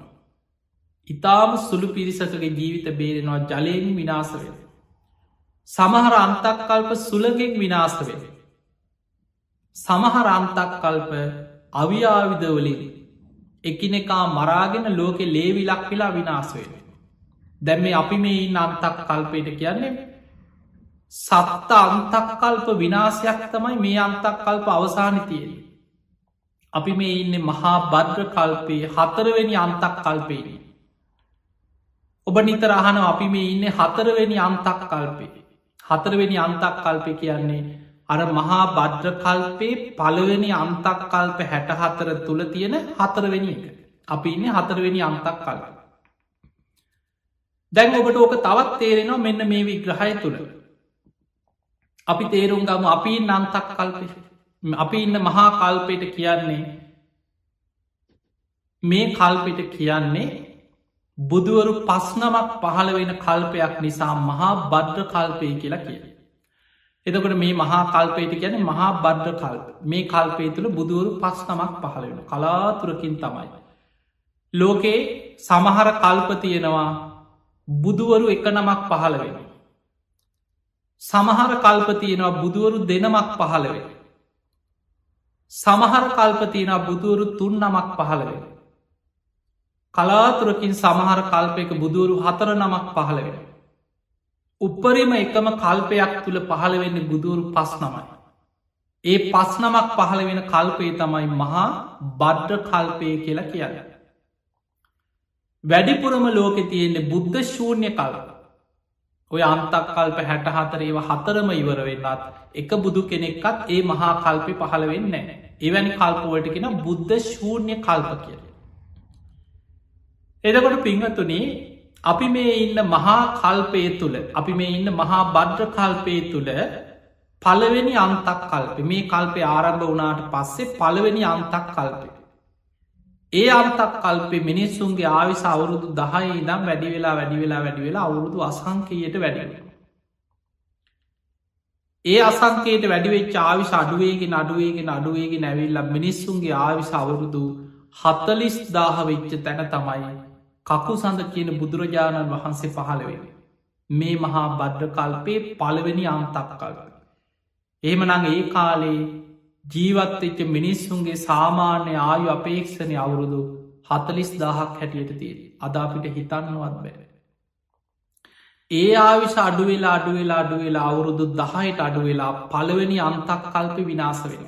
A: ඉතාම සුළු පිරිසකගේ ජීවිත බේරෙනවා ජලයෙන් විනාස වෙන. සමහර අන්තක් කල්ප සුලගෙන් විනාස වෙන. සමහර අන්තක් කල්ප අවියාවිදවලින් එකිනෙකා මරාගෙන ලෝකෙ ලේවිලක් වෙලා විනාස වෙන. දැම්ම අපි මේ ඉන්න අන්තක් කල්පයට කියන්නේ සත්ත අන්තක් කල්ප විනාසයක් තමයි මේ අන්තක් කල්ප අවසාන තියෙන. අපි මේ ඉන්න මහා බද්්‍ර කල්පයේ හතරවෙනි අන්තක් කල්පේනි. ඔබ නිතර අහන අපි මේ ඉන්න හතරවෙනි අන්තක් කල්පේ. හතරවෙනි අන්තක් කල්පය කියන්නේ අර මහා බද්්‍ර කල්පේ පළවෙනි අන්තක් කල්ප හැට හතර තුළ තියෙන හතරවෙනි එක. අපි ඉන්න හතරවෙනි අන්තක් කල්ප. දැන් ඔබට ඕක තවත් තේරෙනවා මෙන්න මේ විග්‍රහය තුළ. අපි තේරුම් ගම අපි නන්තක් කල්පය අපි ඉන්න මහා කල්පයට කියන්නේ මේ කල්පිට කියන්නේ බුදුවරු පස්නමක් පහළ වෙන කල්පයක් නිසා මහා බද්ධ කල්පය කියලා කිය. එතකට මේ මහා කල්පයට ගැන මහා බද්ධ කල්ප මේ කල්පය තුළ බුදුවරු පස්නමක් පහළ වෙන කලාතුරකින් තමයි. ලෝකේ සමහර කල්ප තියෙනවා බුදුවරු එක නමක් පහළ වෙන. සමහර කල්ප තියෙනවා බුදුවරු දෙනමක් පහළ වෙන. සමහර කල්පතියන බුදුවරු තුන් නමක් පහළ වෙන. කලාතුරකින් සමහර කල්පයක බුදුවරු හතර නමක් පහළ වෙන. උපරිම එකම කල්පයක් තුළ පහළ වෙන්න බුදුවරු පස් නමයි. ඒ පස් නමක් පහළ වෙන කල්පය තමයි මහා බද්ධ කල්පය කියලා කියන්න. වැඩිපුරම ලෝකෙ තියෙන්නේ බුද්ධ ශූන්‍ය කල්ප. ඔය අන්තක් කල්ප හැට හතරේව හතරම ඉවර වෙන්නත් එක බුදු කෙනෙක්කත් ඒ මහා කල්පය පහළ වෙන්න එවැනි කල්පවලට කෙන බුද්ධ ශූන්‍ය කල්ප කිය. එදකොට පිංහතුනේ අපි මේ ඉන්න මහා කල්පය තුළ අපි මේ ඉන්න මහා බද්්‍ර කල්පය තුළ පළවෙනි අන්තක් කල්ප මේ කල්පය ආරම්භ වනාට පස්සේ පළවෙනි අන්තක් කල්පය. ඒ අන්තක් කල්පේ මිනිස්සුන්ගේ ආවිස අවුරුදු දහය ඉදම් වැඩි වෙලා වැඩි වෙලා වැඩි වෙලා අවුරුදු අසංකයට වැඩි. ඒ අසංකයට වැඩිවෙච් ආවිශ අඩුවේගෙන අඩුවේගෙන අඩුවේගෙන නැවිල්ල මිනිස්සුන්ගේ ආවිස අවුරුදු හත්තලිස් දාහ වෙච්ච තැන තමයි කකු සඳ කියන බුදුරජාණන් වහන්සේ පහළවෙන. මේ මහා බද්්‍ර කල්පේ පළවෙනි අන්තක් කල්ප. එහෙමනං ඒ කාලේ ජීවත්වෙච්ච මිනිස්සුන්ගේ සාමාන්‍ය ආයු අපේක්ෂණය අවුරුදු හතලිස් දාහක් හැටියට තිය අදාපිට හිතන්නවත් බෑ. ඒ ආවිශ අඩුවෙලා අඩුවෙලා අඩුවෙලා අවුරුදු දහයට අඩුවෙලා පළවෙනි අන්තක් කල්ප විනාස වෙන.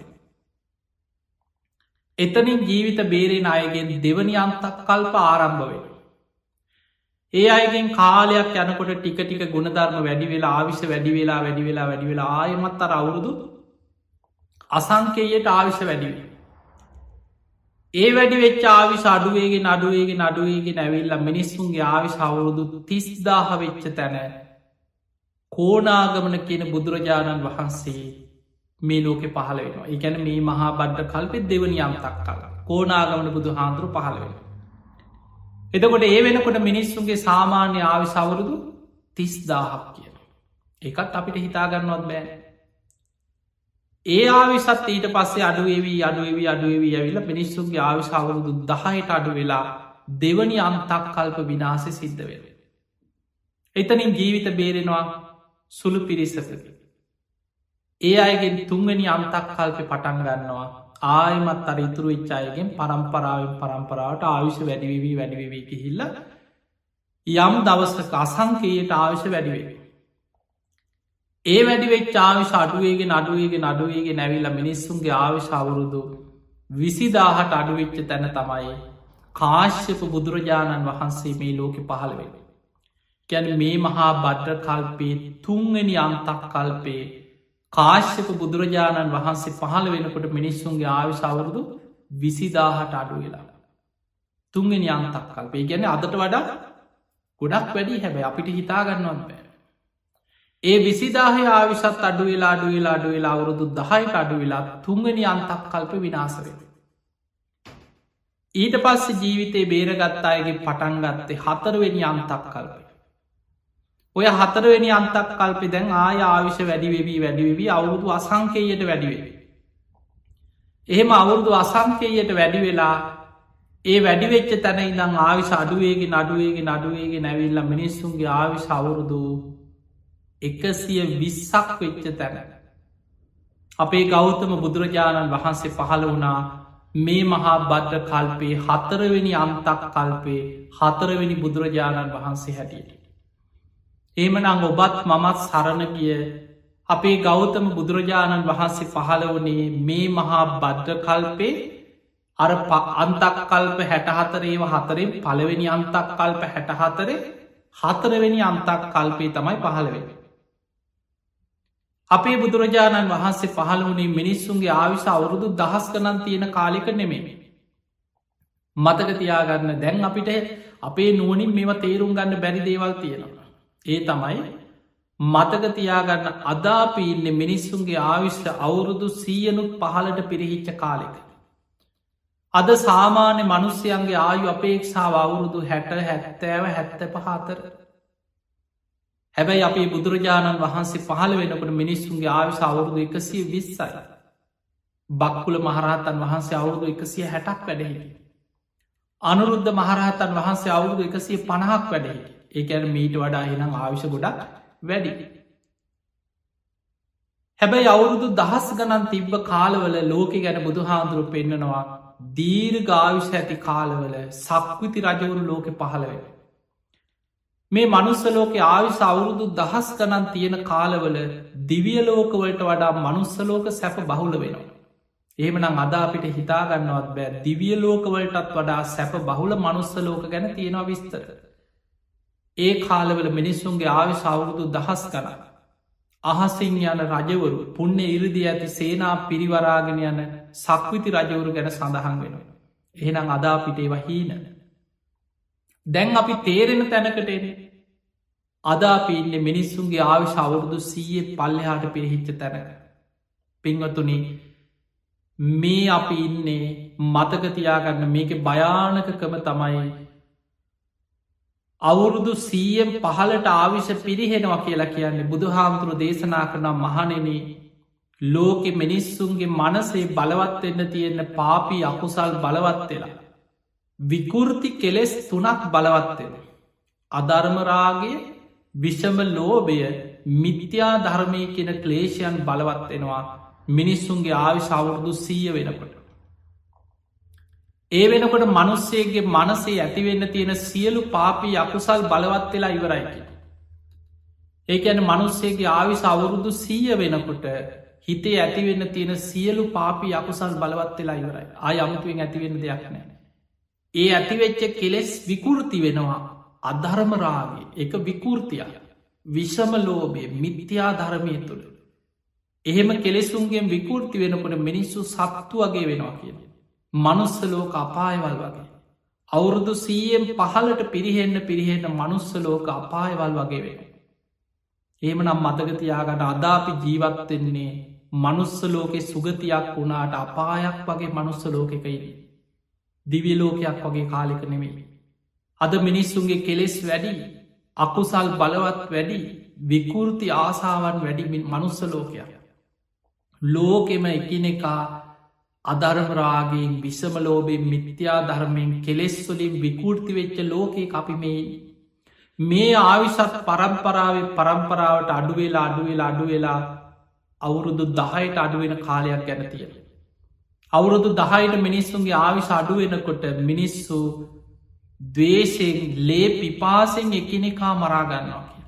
A: එතනින් ජීවිත බේරෙන අයගෙන් දෙවනි අන්තක් කල්ප ආරම්භ වෙන. ඒ අයගෙන් කාලයක් යනකොට ටික ටික ගුණධර්ම වැඩි වෙලා ආවිශ වැඩි වෙලා වැඩි වෙලා වැඩි වෙලා ආයමත් අර අවුරුදු අසංකේයට ආවිශ වැඩිවේ. ඒ වැඩි වෙච් ආවිශ අඩුවේගේ අඩුවේගේ අඩුවේගේ නැවිල්ල මිනිස්සුන්ගේ ආවිශ අවුරුදු තිස්දාහ වෙච්ච තැන කෝනාගමන කියන බුදුරජාණන් වහන්සේ මේ ලෝකෙ පහල වෙනවා එකැන මේ මහා බඩ්ඩ කල්පෙත් දෙවනි අම්තක් කලා කෝනාගමන බුදු හාන්දුරු පහල වෙන. එතකොට ඒ වෙනකොට මිනිස්සුන්ගේ සාමාන්‍ය ආවි සවුරුදු තිස්දාහක් කියන. එකත් අපිට හිතාගන්නවත් බෑ ඒ ආවිසත් ඊට පස්සේ අඩුවේවී අඩුවවී අඩුවවී ඇවිල මිනිස්සුන්ගේ ආවිශාවරුදු දහයට අඩු වෙලා දෙවනි අන්තක් කල්ප විනාසය සිද්ධ වෙන. එතනින් ජීවිත බේරෙනවා සුළු පිරිසකක. ඒ අයගෙන් තුන්වැනි අන්තක් කල්ප පටන් ගන්නවා ආයමත් අර ඉතුරු විච්චායගෙන් පරම්පරාවෙන් පරම්පරාවට ආවිශ වැඩිවී වැඩිවී කිහිල්ල යම් දවසක අසංකයට ආවිශ වැඩිවේ. ඒ වැඩිවෙච් ආවිශ අඩුවේගේ අඩුවේගේ අඩුවේගේ නැවිල්ල මිනිස්සුන්ගේ ආවිශ අවුරුදු විසිදාහට අඩුවෙච්ච තැන තමයි කාශ්‍යප බුදුරජාණන් වහන්සේ මේ ලෝකෙ පහළවෙෙන. ගැන මේ මහා බද්්‍ර කල්පේ තුන්වැනි අන්තක් කල්පේ කාශ්‍යප බුදුරජාණන් වහන්සේ පහළ වෙනකොට මිනිස්සුන්ගේ ආවිශ අවුරුදු විසිදාහට අඩු වෙලා. තුන්ගෙන අන්තක් කල්පේ ගැන අදට වඩා ගොඩක් වැඩි හැබැ අපිට හිතාගන්නවත් බෑ. ඒ විසිදාහය ආවිසත් අඩු වෙලා අඩු වෙලා අඩු වෙලා අවුරුදු දහයට අඩු වෙලා තුන්ගනි අන්තක් කල්ප විනාසරේ. ඊට පස්ස ජීවිතේ බේරගත්තා අයගේ පටන්ගත්තේ හතරවෙනි අන්තක් කල්පය. ඔය හතරවෙනි අන්තක් කල්පෙ දැන් ආය ආවිශ වැඩිවෙවී වැඩිවෙවී අවුරුදු අසංකේයට වැඩිවෙවි. එහෙම අවුරුදු අසංකේයට වැඩි වෙලා ඒ වැඩිවෙච්ච තැන ඉඳම් ආවිශ අඩුවේගේ නඩුවේගේ නඩුවේගේ නැවිල්ල මිනිස්සුන්ගේ ආවිශ අවුරුදු එකසිය විස්සක් වෙච්ච තැන. අපේ ගෞතම බුදුරජාණන් වහන්සේ පහළ වනා මේ මහා බද්ධ කල්පේ හතරවෙනි අම්තක් කල්පේ හතරවෙනි බුදුරජාණන් වහන්සේ හැටියට. ඒමනං ඔබත් මමත් සරණ ගිය අපේ ගෞතම බුදුරජාණන් වහන්සේ පහළ වනේ මේ මහා බද්ධ කල්පේ අර අන්තක් කල්ප හැටහතරේව හතරෙන් පළවෙනි අන්තක් කල්ප හැටහතරේ හතරවෙනි අන්තක් කල්පේ තමයි පහළවෙෙන. අපේ බුදුරජාණන් වහන්සේ පහළ වනේ මිනිස්සුන්ගේ ආවිශ අවුරුදු දහස් කනන් තියෙන කාලික නෙමෙයි. මතක තියාගන්න දැන් අපිට අපේ නුවනින් මෙම තේරුම් ගන්න බැරි දේවල් තියෙනවා. ඒ තමයි මතක තියාගන්න අදාපීන්න මිනිස්සුන්ගේ ආවිශ්ට අවුරුදු සීයනුත් පහලට පිරිහිච්ච කාලෙක. අද සාමාන්‍ය මනුස්්‍යයන්ගේ ආයු අපේක්ෂාව අවුරුදු හැට හැත්තෑව හැත්ත පහතර හැබැයි අපේ බුදුරජාණන් වහන්සේ පහළ වෙනකට මිනිස්සුන්ගේ ආවිශ අවුරුදු එකසිය විස්සයි. බක්කුල මහරහතන් වහන්සේ අවුරුදු එකසිය හැටක් වැඩෙහිටි. අනුරුද්ධ මහරහතන් වහන්සේ අවුරුදු එකසිය පණහක් වැඩෙහි ඒකැන මීට වඩා එනම් ආවිශ ගොඩක් වැඩි. හැබැයි අවුරුදු දහස් ගණන් තිබ්බ කාලවල ලෝක ගැන බුදු හාන්දුරු පෙන්න්නනවා දීර් ගාවිශ ඇති කාලවල සක්විති රජවරු ලෝකෙ පහළවෙන. මේ මනුස්සලෝක ආවිස අවුරුදු දහස් ගනන් තියෙන කාලවල දිවියලෝකවලට වඩා මනුස්සලෝක සැප බහුල වෙනවා. එහෙමනම් අදා අපිට හිතාගන්නවත් බෑ දිවිය ලෝකවලටත් වඩා සැප බහුල මනුස්සලෝක ගැන තියෙනවා විස්තර. ඒ කාලවල මිනිස්සුන්ගේ ආවි සවුරුදු දහස් කන. අහසින් යන රජවරු පුුණ්‍ය ඉරදි ඇති සේනා පිරිවරාගෙන යන සක්විති රජවරු ගැන සඳහන් වෙනවා. එහෙනම් අදා පිටේ වහීන. දැන් අපි තේරෙන තැනකටෙන අදාපින්න මිනිස්සුන්ගේ ආවිශ අවුරුදු සීය පල්ලෙහාට පිරිහිච්ච තැනක. පින්වතුනි මේ අපි ඉන්නේ මතකතියාගන්න මේක භයානකකම තමයි අවුරුදු සීයම් පහලට ආවිශ පිරිහෙනවා කියලා කියන්නේ බුදු හාමුදුරු දේශනා කරනම් මහනෙන ලෝකෙ මිනිස්සුන්ගේ මනසේ බලවත්වෙන්න තියෙන්න පාපී අකුසල් බලවත් වෙලා. විකෘති කෙලෙස් තුනක් බලවත්වෙන. අධර්මරාගේ විෂම ලෝබය මිත්‍යා ධර්මය කෙන ක්ලේෂයන් බලවත්වෙනවා මිනිස්සුන්ගේ ආවිශ අවුරුදු සීය වෙනකොට. ඒ වෙනකොට මනුස්සේගේ මනසේ ඇතිවෙන්න තියෙන සියලු පාපී අකුසල් බලවත් වෙලා ඉවරයිකි. ඒකැන මනුස්සේගේ ආවිශ අවුරුදු සීය වෙනකොට හිතේ ඇතිවෙන්න තියෙන සියලු පාපී අකුසල් බලවත් වෙලා ඉවරයි ආය අමුතුවෙන් ඇතිවෙන්න දෙයක් නෑ. ඒ ඇතිවෙච්ච කෙලෙස් විකෘති වෙනවා අධර්මරාගේ එක විකෘතියක් විෂම ලෝබය මිත්‍යා ධර්මය තුළ එහෙම කෙලෙසුන්ගේ විකෘති වෙනකොට මිනිස්සු සත්තු වගේ වෙනවා කියන. මනුස්සලෝක අපායවල් වගේ. අවුරුදු සීයෙන් පහලට පිරිහෙන්න පිරිහෙන්න මනුස්සලෝක අපායවල් වගේ වෙන. ඒම නම් මතකතියාගට අදාපි ජීවත්වෙන්නේ මනුස්සලෝකෙ සුගතියක් වුණාට අපායක් වගේ මනුස්සලෝකෙකයිදී. දිවියලෝකයක් වගේ කාලික නෙමෙයි. අද මිනිස්සුන්ගේ කෙලෙස් වැඩි අකුසල් බලවත් වැඩි විකෘති ආසාවන් වැඩිමින් මනුස්සලෝකයක්. ලෝකෙම එකිනෙකා අධර්මරාගෙන් විසමලෝබෙන් මිත්‍යා ධර්මයෙන් කෙලෙස්වලින් විකෘති වෙච්ච ලෝකයේ අපි මේ මේ ආවිසත් පරම්පරාව පරම්පරාවට අඩුවෙලා අඩුවෙලා අඩුවෙලා අවුරුදු දහයට අඩුවෙන කාලයක් ගැන තියෙන. අවුරුදු දහයට මිනිස්සුන්ගේ ආවිශ අඩුවෙනකොට මිනිස්සු දවේශයෙන් ලේ පිපාසෙන් එකිනෙකා මරාගන්නවා කිය.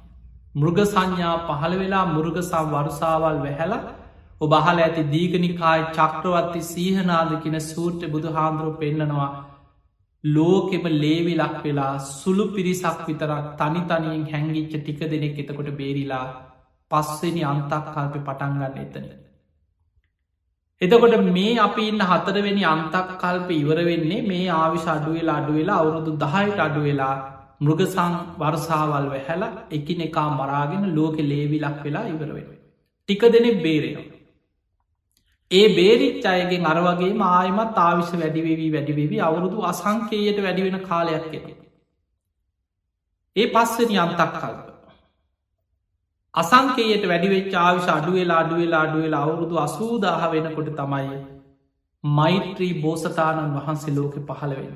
A: මෘග සංඥා පහළ වෙලා මුරුගසම් වරුසාවල් වැහැලා ඔබහල ඇති දීගනිකායි චක්‍රවත්ති සීහනාදකින සූට්‍ර බුදු හාන්දුරුව පෙන්නනවා ලෝකෙම ලේවි ලක් වෙලා සුළු පිරිසක් විතරක් තනි තනියෙන් හැංගිච්ච ටික දෙනෙක් එතකොට බේරිලා පස්වෙනි අන්තක් කල්පි පටන්ගන්න එතන. එතකොට මේ අපි ඉන්න හතරවෙනි අන්තක් කල්ප ඉවර වෙන්නේ මේ ආවිශ අඩුවෙලා අඩුවෙලා අවුරුදු දහයට අඩුවෙලා මෘගසං වර්සාවල් වැහැල එකිනෙකා මරාගෙන ලෝකෙ ලේවි ලක් වෙලා ඉවරවෙන. ටික දෙනෙක් බේරෙනවා. ඒ බේරිච් අයගෙන් අරවගේ ආයමත් ආවිශ වැඩිවෙවී වැඩිවෙවී අවුරුදු අසංකේයට වැඩිවෙන කාලයක් කෙන. ඒ පස්සනි අන්තක් කල්ප. අසංකේයට වැඩිවෙච් ආවිශ අඩුවෙලා අඩුවෙලා අඩුවෙලා අවුරුදු අසූදාහ වෙනකොට තමයි මෛත්‍රී බෝසතාණන් වහන්සේ ලෝකෙ පහළවෙන.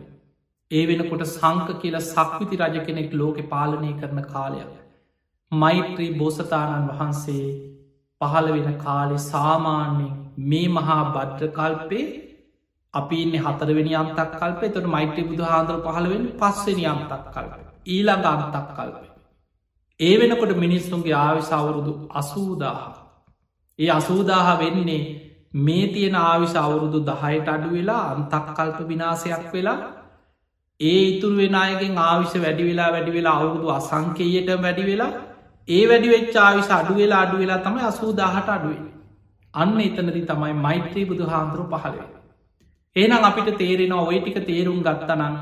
A: ඒ වෙනකොට සංක කියල සක්විති රජ කෙනෙක් ලෝකෙ පාලනය කරන කාලයක්. මෛත්‍රී බෝසතාණන් වහන්සේ පහළ වෙන කාලෙ සාමාන්‍යෙන් මේ මහා බද්්‍රකල්පේ අපි ඉන්න හතරවෙනි අම්තක් කල්පේ. තොට මෛත්‍රී බුදු හාන්දුර පහළවෙන් පස්වෙනි අම්තක් කල්ප. ඊළඟ අම්තක් කල්පේ. ඒ වෙනකොට මිනිස්සුන්ගේ ආවිස අවුරුදු අසූදාහ. ඒ අසූදාහ වෙන්නේ මේ තියෙන ආවිශ අවුරුදු දහයට අඩු වෙලා අන්තක් කල්ප විනාසයක් වෙලා ඒ ඉතුරු වෙනයගෙන් ආවිශ වැඩි වෙලා වැඩි වෙලා අවුරුදු අසංකේයට වැඩි වෙලා ඒ වැඩි වෙච්චාවිශ අඩු වෙලා අඩු වෙලා තමයි අසූදාහට අඩුවේ අන්න එතනදි තමයි මෛත්‍රී බුදු හාන්දුරු පහළවේ. ඒනම් අපිට තේරෙන ඔය ටික තේරුම් ගත්තනං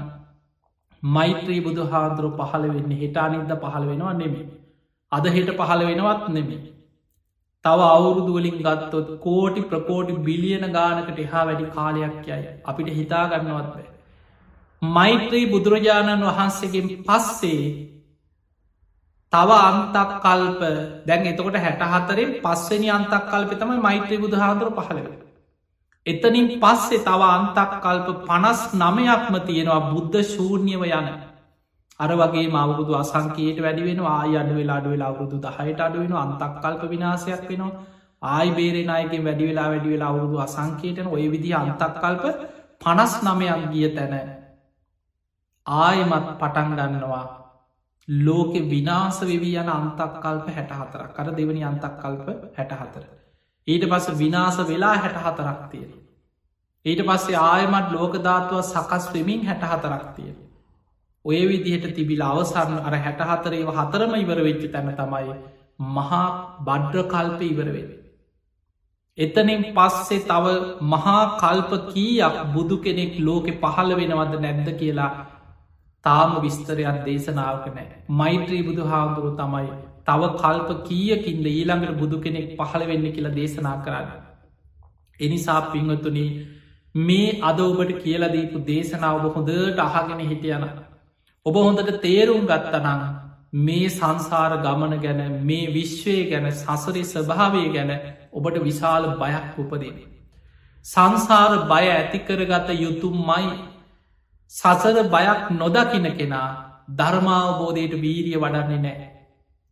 A: මෛත්‍රී බුදු හාන්දුරු පහළ වෙන්න හිටානින්ද පහළ වෙනවා නෙමේ. අද හෙට පහළ වෙනවත් නෙමේ. තව අවුරුදුවලින් ගත්තොත් කෝටි ප්‍රකෝටි බිලියන ගානකට එහා වැඩි කාලයක් යයි අපිට හිතාගන්නවත් බෑ. මෛත්‍රී බුදුරජාණන් වහන්සේගෙන් පස්සේ තව අන්තක් කල්ප දැන් එතකොට හැට හතරෙන් පස්වනි අන්තක් කල්ප තමයි මෛත්‍රී බුදු හාදුර පහළව. එතනින් පස්සේ තව අන්තක් කල්ප පනස් නමයක්ම තියෙනවා බුද්ධ ශූර්ණියව යන. අර වගේ මවුරුදු අසංකයට වැඩිවෙන ආය අඩු වෙලා අඩු වෙලා අවුරුදු දහයට අඩුවෙන අන්තක් කල්ප විනාසයක් වෙනවා ආයි බේරෙනයගෙන් වැඩි වෙලා වැඩි වෙලා අවුරුදු අසංකේටන ඔය විදි අන්තක් කල්ප පනස් නමයක් ගිය තැන ආයමත් පටන් ගන්නවා ලෝකෙ විනාස වෙවී යන අන්තක් කල්ප හැට හතරක් කර දෙවනි අන්තක් කල්ප හැට හතර. ඊට පස්ස විනාස වෙලා හැට හතරක් තියෙන. ඊට පස්සේ ආයමත් ලෝකධාත්තුව සකස් වෙමින් හැට හතරක් තියෙන. ඔය විදිහට තිබිල අවසරන්න අර හැට හතරේ හතරම ඉවර වෙච්ච තැන තමයි මහා බඩ්්‍ර කල්ප ඉවරවෙේ. එතනින් පස්සේ තව මහා කල්ප කීයක් බුදු කෙනෙක් ලෝකෙ පහළ වෙනවද නැද්ද කියලා තාම විස්තරයක් දේශනාවක නෑ. මෛත්‍රී බුදු හාමුදුරු තමයි තව කල්ප කීයකින්ද ඊළඟට බුදු කෙනෙක් පහළ වෙන්න කියලා දේශනා කරන්න. එනිසා පිංහතුනි මේ අද ඔබට කියලදීපු දේශනාව ඔබ හොඳට අහගෙන හිටියන. ඔබ හොඳට තේරුම් ගත්තනං මේ සංසාර ගමන ගැන මේ විශ්වය ගැන සසරි ස්වභාවය ගැන ඔබට විශාල බයක් උපදේ. සංසාර බය ඇතිකරගත යුතුම්මයි සසර බයක් නොදකින කෙනා ධර්මාවබෝධයට වීරිය වඩන්නේ නෑ.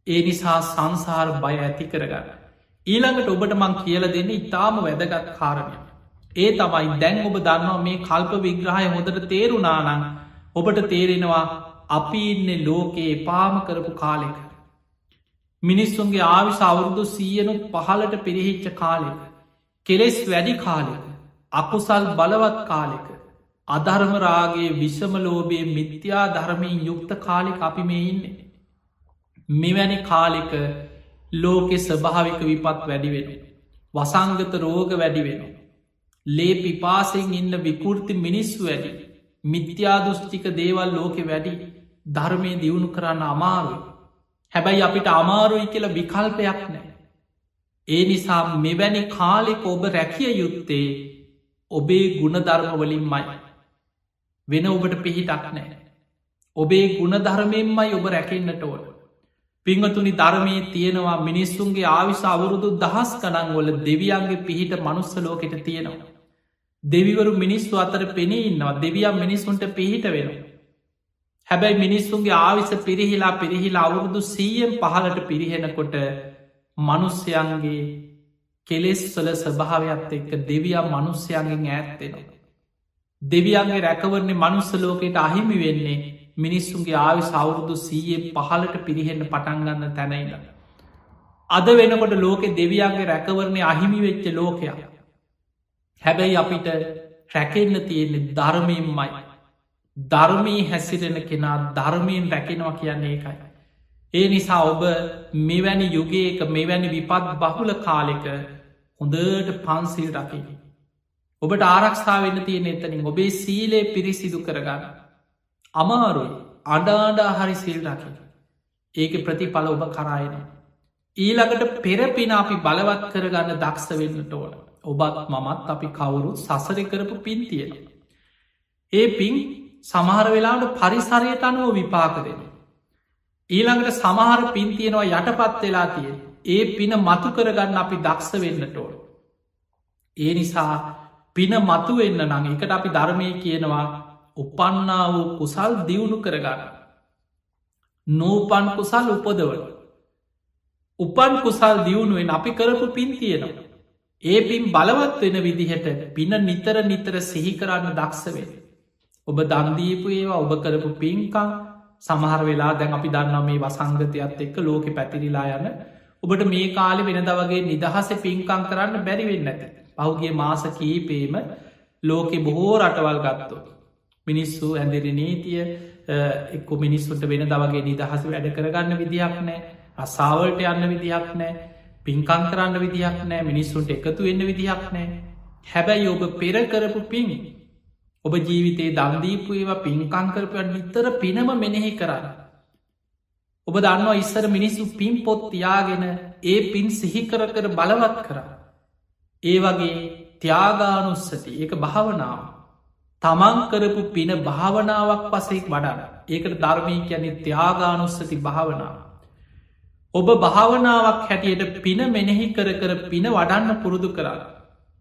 A: ඒ නිසා සංසාර බය ඇති කරගන්න. ඊළඟට ඔබට මං කියල දෙන්න ඉතාම වැදගත් කාරණය. ඒ තමයි දැන් ඔබ දන්නවා මේ කල්ප විග්‍රහය හොඳට තේරුණානං ඔබට තේරෙනවා අපි ඉන්න ලෝකයේ පාම කරපු කාලෙක. මිනිස්සුන්ගේ ආවිශ අවුරුදු සීයනුත් පහලට පිරිහිච්ච කාලෙක. කෙලෙස් වැඩි කාලෙක. අකුසල් බලවත් කාලෙක. අධර්මරාගේ විෂමලෝබයේ මිත්‍යා ධර්මයෙන් යුක්ත කාලෙක අපි මේ ඉන්නේ. මෙවැනි කාලෙක ලෝකෙ ස්භාවික විපත් වැඩිවෙන. වසංගත රෝග වැඩි වෙන. ලේ පිපාසෙන් ඉන්න විකෘති මිනිස්සු වැඩි. මිත්‍යාදුෘෂ්ටික දේවල් ලෝකෙ වැඩි ධර්මය දියුණු කරන්න අමාරුයි. හැබැයි අපිට අමාරුයි කියලා විකල්පයක් නෑ. ඒ නිසා මෙවැනි කාලෙක ඔබ රැකිය යුත්තේ ඔබේ ගුණධර්මවලින් මයි. වෙන ඔබට පිහිටක් නෑ. ඔබේ ගුණධර්මයෙන්මයි ඔබ රැකෙන්න්නට ඕන. පිංහතුනි ධර්මය තියෙනවා මිනිස්සුන්ගේ ආවිශ අවුරුදු දහස් කනංවල දෙවියන්ගේ පිහිට මනුස්සලෝකෙට තියෙනවා. දෙවිවරු මිනිස්සු අතර පෙනේ ඉන්නවා දෙවියම් මිනිස්සුන්ට පිහිට වෙනවා. හැබැයි මිනිස්සුන්ගේ ආවිස පිරිහිලා පිරිහිලා අවුරුදු සීයෙන් පහලට පිරිහෙනකොට මනුස්්‍යයන්ගේ කෙලෙස්වල ස්භාවයක් එක්ක දෙවියම් මනුස්්‍යයන්ගෙන් ඇත්තෙනවා. දෙවියන්ගේ රැකවරන්නේ මනුස්සලෝකයට අහිමි වෙන්නේ මිනිස්සුන්ගේ ආවි සෞරුදු සීයේ පහලට පිරිහෙන්න පටන්ගන්න තැනයිල. අද වෙනකොට ලෝකෙ දෙවියන්ගේ රැකවරණය අහිමි වෙච්ච ලෝකයක්. හැබැයි අපිට රැකෙන්න තියෙන්නේ ධර්මයෙන්මයි. ධර්මී හැසිරෙන කෙනා ධර්මයෙන් රැකෙනවා කියන්නේ ඒකයි. ඒ නිසා ඔබ මෙවැනි යුගයක මෙවැනි විපත් බහුල කාලෙක හොඳට පන්සිල් රකින. ඔබට ආරක්ෂා වෙන්න තියෙන එතනින් ඔබේ සීලේ පිරිසිදු කරගන්න. අමාරුයි අඩාඩා හරි සිල් රකින. ඒක ප්‍රතිඵල ඔබ කරායන. ඊළඟට පෙරපින අපි බලවත් කරගන්න දක්ෂ වෙන්නට ඕන. ඔබත් මමත් අපි කවුරුත් සසර කරපු පින් තියෙන. ඒ පින් සමහර වෙලාට පරිසරයට අනුව විපාක දෙන. ඊළඟට සමහර පින් තියෙනවා යටපත් වෙලා තිය ඒ පින මතු කරගන්න අපි දක්ෂ වෙන්නට ඕන. ඒ නිසා පින මතු වෙන්න නං එකට අපි ධර්මය කියනවා උපන්නා වූ කුසල් දියුණු කරගන්න. නූපන් කුසල් උපදවල. උපන් කුසල් දියුණුවෙන් අපි කරපු පින් තියෙනවා. ඒ පින් බලවත් වෙන විදිහට පින නිතර නිතර සිහි කරන්න දක්ෂවෙන. ඔබ දන්දීපු ඒවා ඔබ කරපු පින්කං සමහර වෙලා දැන් අපි දන්නා මේ වසංගතයක්ත් එක්ක ලෝකෙ පැතිරිලා යන ඔබට මේ කාලි වෙනද වගේ නිදහස පින්කං කරන්න බැරිවෙන්න ඇත. පහුගේ මාස කීපේම ලෝකෙ බොහෝ රටවල් ගත්තෝ. මිනිස්සු ඇඳරි නීතිය එක්ක මිනිස්සුන්ට වෙන දවගේ නිදහස වැඩ කරගන්න විදිහක් නෑ අසාවලට යන්න විදිහක් නෑ පින්කං කරන්න විදිහක් නෑ මිනිස්සුන්ට එකතු වෙන්න විදිහක් නෑ හැබැයි ඔබ පෙර කරපු පින් ඔබ ජීවිතේ දන්දීපු ඒවා පින්කංකරපට නිතර පිනම මෙනෙහි කරන්න. ඔබ දන්නවා ඉස්සර මිනිස්සු පින් පොත් තියාගෙන ඒ පින් සිහිකර කර බලවත් කර. ඒ වගේ ත්‍යාගානුස්සති ඒක භාවනාව තමන් කරපු පින භාවනාවක් පසෙක් වඩන්න ඒකට ධර්මී කියන්නේ ත්‍යාගානුස්සති භාවනාව. ඔබ භාවනාවක් හැටියට පින මෙනෙහි කර කර පින වඩන්න පුරුදු කරන්න.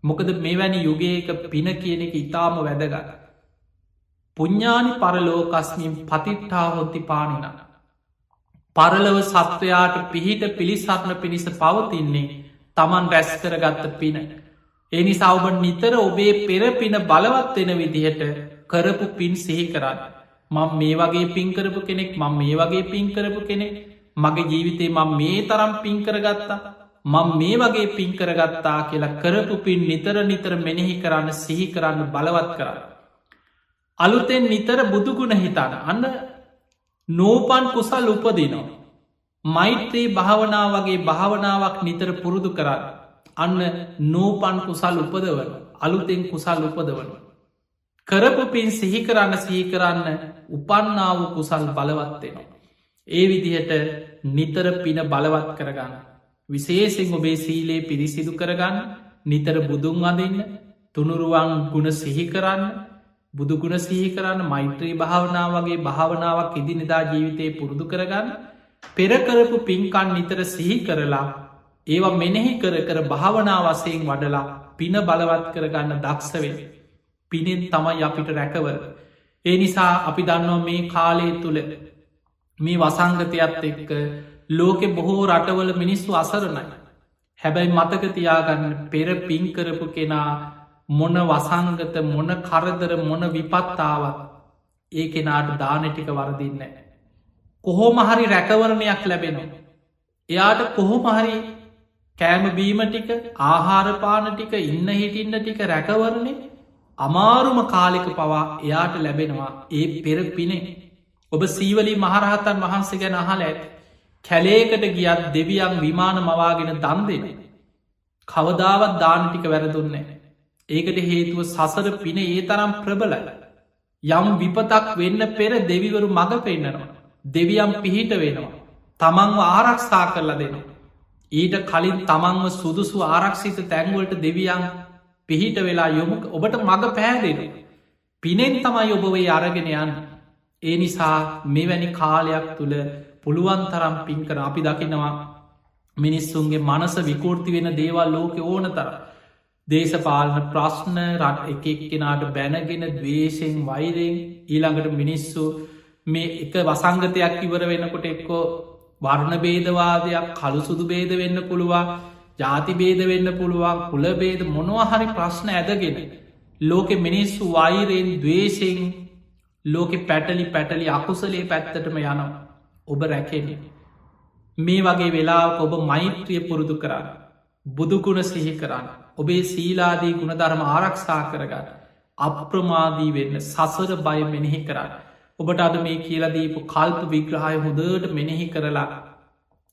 A: මොකද මෙවැනි යුගයක පින කියන එක ඉතාම වැදගත්. පුඤ්ඥානි පරලෝකස්මින් පතිට්ටා හොත්ති පානිනන්න. පරලව සත්වයාට පිහිට පිළිසරණ පිණිස පවතින්නේ තමන් රැස් කරගත්ත පින. එනිසා ඔබ නිතර ඔබේ පෙරපින බලවත් වෙන විදිහට කරපු පින් සිහි කරන්න. මං මේ වගේ පින්කරපු කෙනෙක් මං මේ වගේ පින්කරපු කෙනෙක් මගේ ජීවිතේ මං මේ තරම් පින්කරගත්තා මං මේ වගේ පින්කරගත්තා කියලා කරපු පින් නිතර නිතර මෙනෙහි කරන්න සිහි කරන්න බලවත් කරන්න. අලුතෙන් නිතර බුදුගුණ හිතාන අන්න නෝපන් කුසල් උපදිනවා. මෛත්‍රී භාවනා වගේ භාවනාවක් නිතර පුරුදු කරන්න. අන්න නෝපන් කුසල් උපදවන අලුතෙන් කුසල් උපදවන. කරපු පින් සිහිකරන්න සිහිකරන්න උපන්නාව කුසල් බලවත්වෙනවා. ඒ විදිහට නිතර පින බලවත් කරගන්න. විශේසිෙන් ඔබේ සීලේ පිරිසිදු කරගන්න නිතර බුදුන් අඳන්න තුනුරුවන් ගුණ සිහිකරන්න බුදුගුණ සිහි කරන්න මෛත්‍රී භාවනා වගේ භාවනාවක් ඉදිනිදා ජීවිතය පුරුදු කරගන්න පෙරකරපු පින්කන් නිතර සිහි කරලා ඒවා මෙනෙහි කර කර භාවනා වසයෙන් වඩලා පින බලවත් කරගන්න දක්ෂවෙන් පිනෙන් තමයි අපිට රැකවර. ඒ නිසා අපි දන්නවා මේ කාලය තුළ මේ වසංගතයත් එක්ක ලෝකෙ බොහෝ රටවල මිනිස්සු අසරණයි. හැබැයි මතකතියාගන්න පෙර පින්කරපු කෙනා මොන වසංගත මොන කරදර මොන විපත්තාවත් ඒ කෙනාට දානටික වරදින්න. කොහොම හරි රැකවරණයක් ලැබෙනවා. එයාට කොහොමහරි කෑමබීම ටික ආහාරපාන ටික ඉන්න හිටින්න ටික රැකවරණය අමාරුම කාලෙක පවා එයාට ලැබෙනවා ඒ පෙර පිනේ. ඔබ සීවලි මහරහතන් වහන්සේ ගැන අහල ඇත්. කැලේකට ගියත් දෙවියන් විමාන මවාගෙන දන් දෙන. කවදාවත් දානටික වැරදුන්නේ. ඒකට හේතුව සසර පින ඒ තරම් ප්‍රබලයි. යම් විපතක් වෙන්න පෙර දෙවිවරු මඟ පෙන්න්නනවා. දෙවියම් පිහිට වෙනවා. තමන්ව ආරක්ෂා කරලා දෙනවා. ඊට කලින් තමන්ව සුදුසු ආරක්ෂිත තැන්වලට දෙවියන් පිහිට වෙලා යොමු ඔබට මඟ පෑදෙන. පිනෙන් තමයි ඔබවේ අරගෙන යන්න. ඒ නිසා මෙවැනි කාලයක් තුළ පුළුවන් තරම් පින්කර අපි දකිනවා මිනිස්සුන්ගේ මනස විකෘති වෙන දේවල් ලෝක ඕන තර. දේශපාලන ප්‍රශ්න රට එක එක්කෙනාට බැනගෙන දවේශයෙන් වෛරෙන් ඊළඟට මිනිස්සු මේ එක වසංගතයක් ඉවර වෙනකොට එක්කෝ වර්ණ බේදවාදයක් කළු සුදු බේද වෙන්න පුළුවන් ජාති බේද වෙන්න පුළුවන් කුලබේද මොනවහරි ප්‍රශ්න ඇදගෙන ලෝකෙ මිනිස්සු වෛරයෙන් දවේශයෙන් ලෝකෙ පැටලි පැටලි අකුසලේ පැත්තටම යනවා. ඔබ රැකෙන මේ වගේ වෙලා ඔබ මෛත්‍රිය පුරුදු කරන්න. බුදුගුණ සිහි කරන්න. ඔබේ සීලාදී ගුණධර්ම ආරක්ෂා කරගන්න. අප්‍රමාදී වෙන්න සසර බය මෙනෙහි කරන්න. ඔබට අද මේ කියලදීපු කල්ප විග්‍රහය හොදට මෙනෙහි කරලා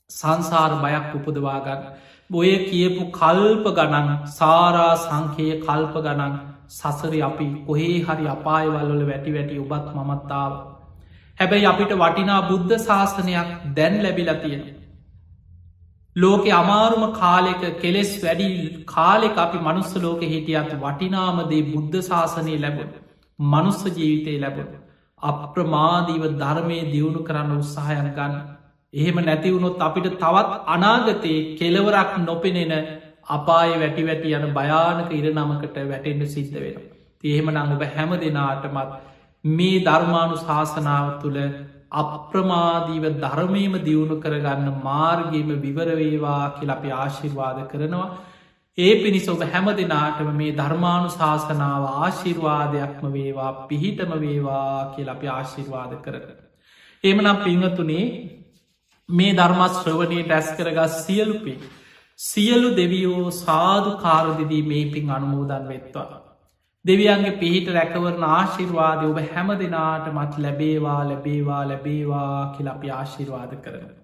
A: සංසාර බයක් උපදවාගන්න බොය කියපු කල්ප ගණන් සාරා සංකයේ කල්ප ගණන් සසර අපි කොහේ හරි අපායවල්වල වැටි වැටි ඔබත් මමත්තාව. හැබැයි අපිට වටිනා බුද්ධ ශාසනයක් දැන් ලැබිලා තියෙන. ලෝකෙ අමාරුම කාලෙක කෙලෙස් වැඩි කාලෙක අපි මනුස්ස ලෝක හිටියත් වටිනාමදේ බුද්ධ ශාසනය ලැබුණ මනුස්ස ජීවිතය ලැබුණ අප්‍රමාදීව ධර්මය දියුණු කරන්න උත්සාහයන් ගන්න. එහෙම නැතිවුණොත් අපිට තවත් අනාගතයේ කෙලවරක් නොපෙනෙන අපාය වැටි වැටි යන භයානක ඉරනමකට වැටෙන්ට සිද්ධ වෙන. තියහෙම නං ඔබ හැම දෙනාටමත් මේ ධර්මානු ශාසනාව තුළ අප්‍රමාදීව ධර්මයම දියුණු කරගන්න මාර්ගේම විවරවේවා කියල අපි ආශිර්වාද කරනවා. ඒ පිණිස ඔබ හැම දෙනාටම මේ ධර්මානු ශාසනාව ආශිර්වාදයක්ම වේවා පිහිටම වේවා කියල අපි ආශිර්වාද කරන. එමනම් පිංහතුනේ මේ ධර්මශ්‍රවනය ටැස් කරගස් සියලුපේ. සියලු දෙවියෝ සාධ කාරදිදී මේ පින් අනුමෝදන් වෙත්වා. දෙවියන්ගේ පිහිට රැකවරන ආශිර්වාදය ඔබ හැම දෙනාට මත් ලැබේවා ලැබේවා ලැබේවා කියල අපි ආශිර්වාද කරන.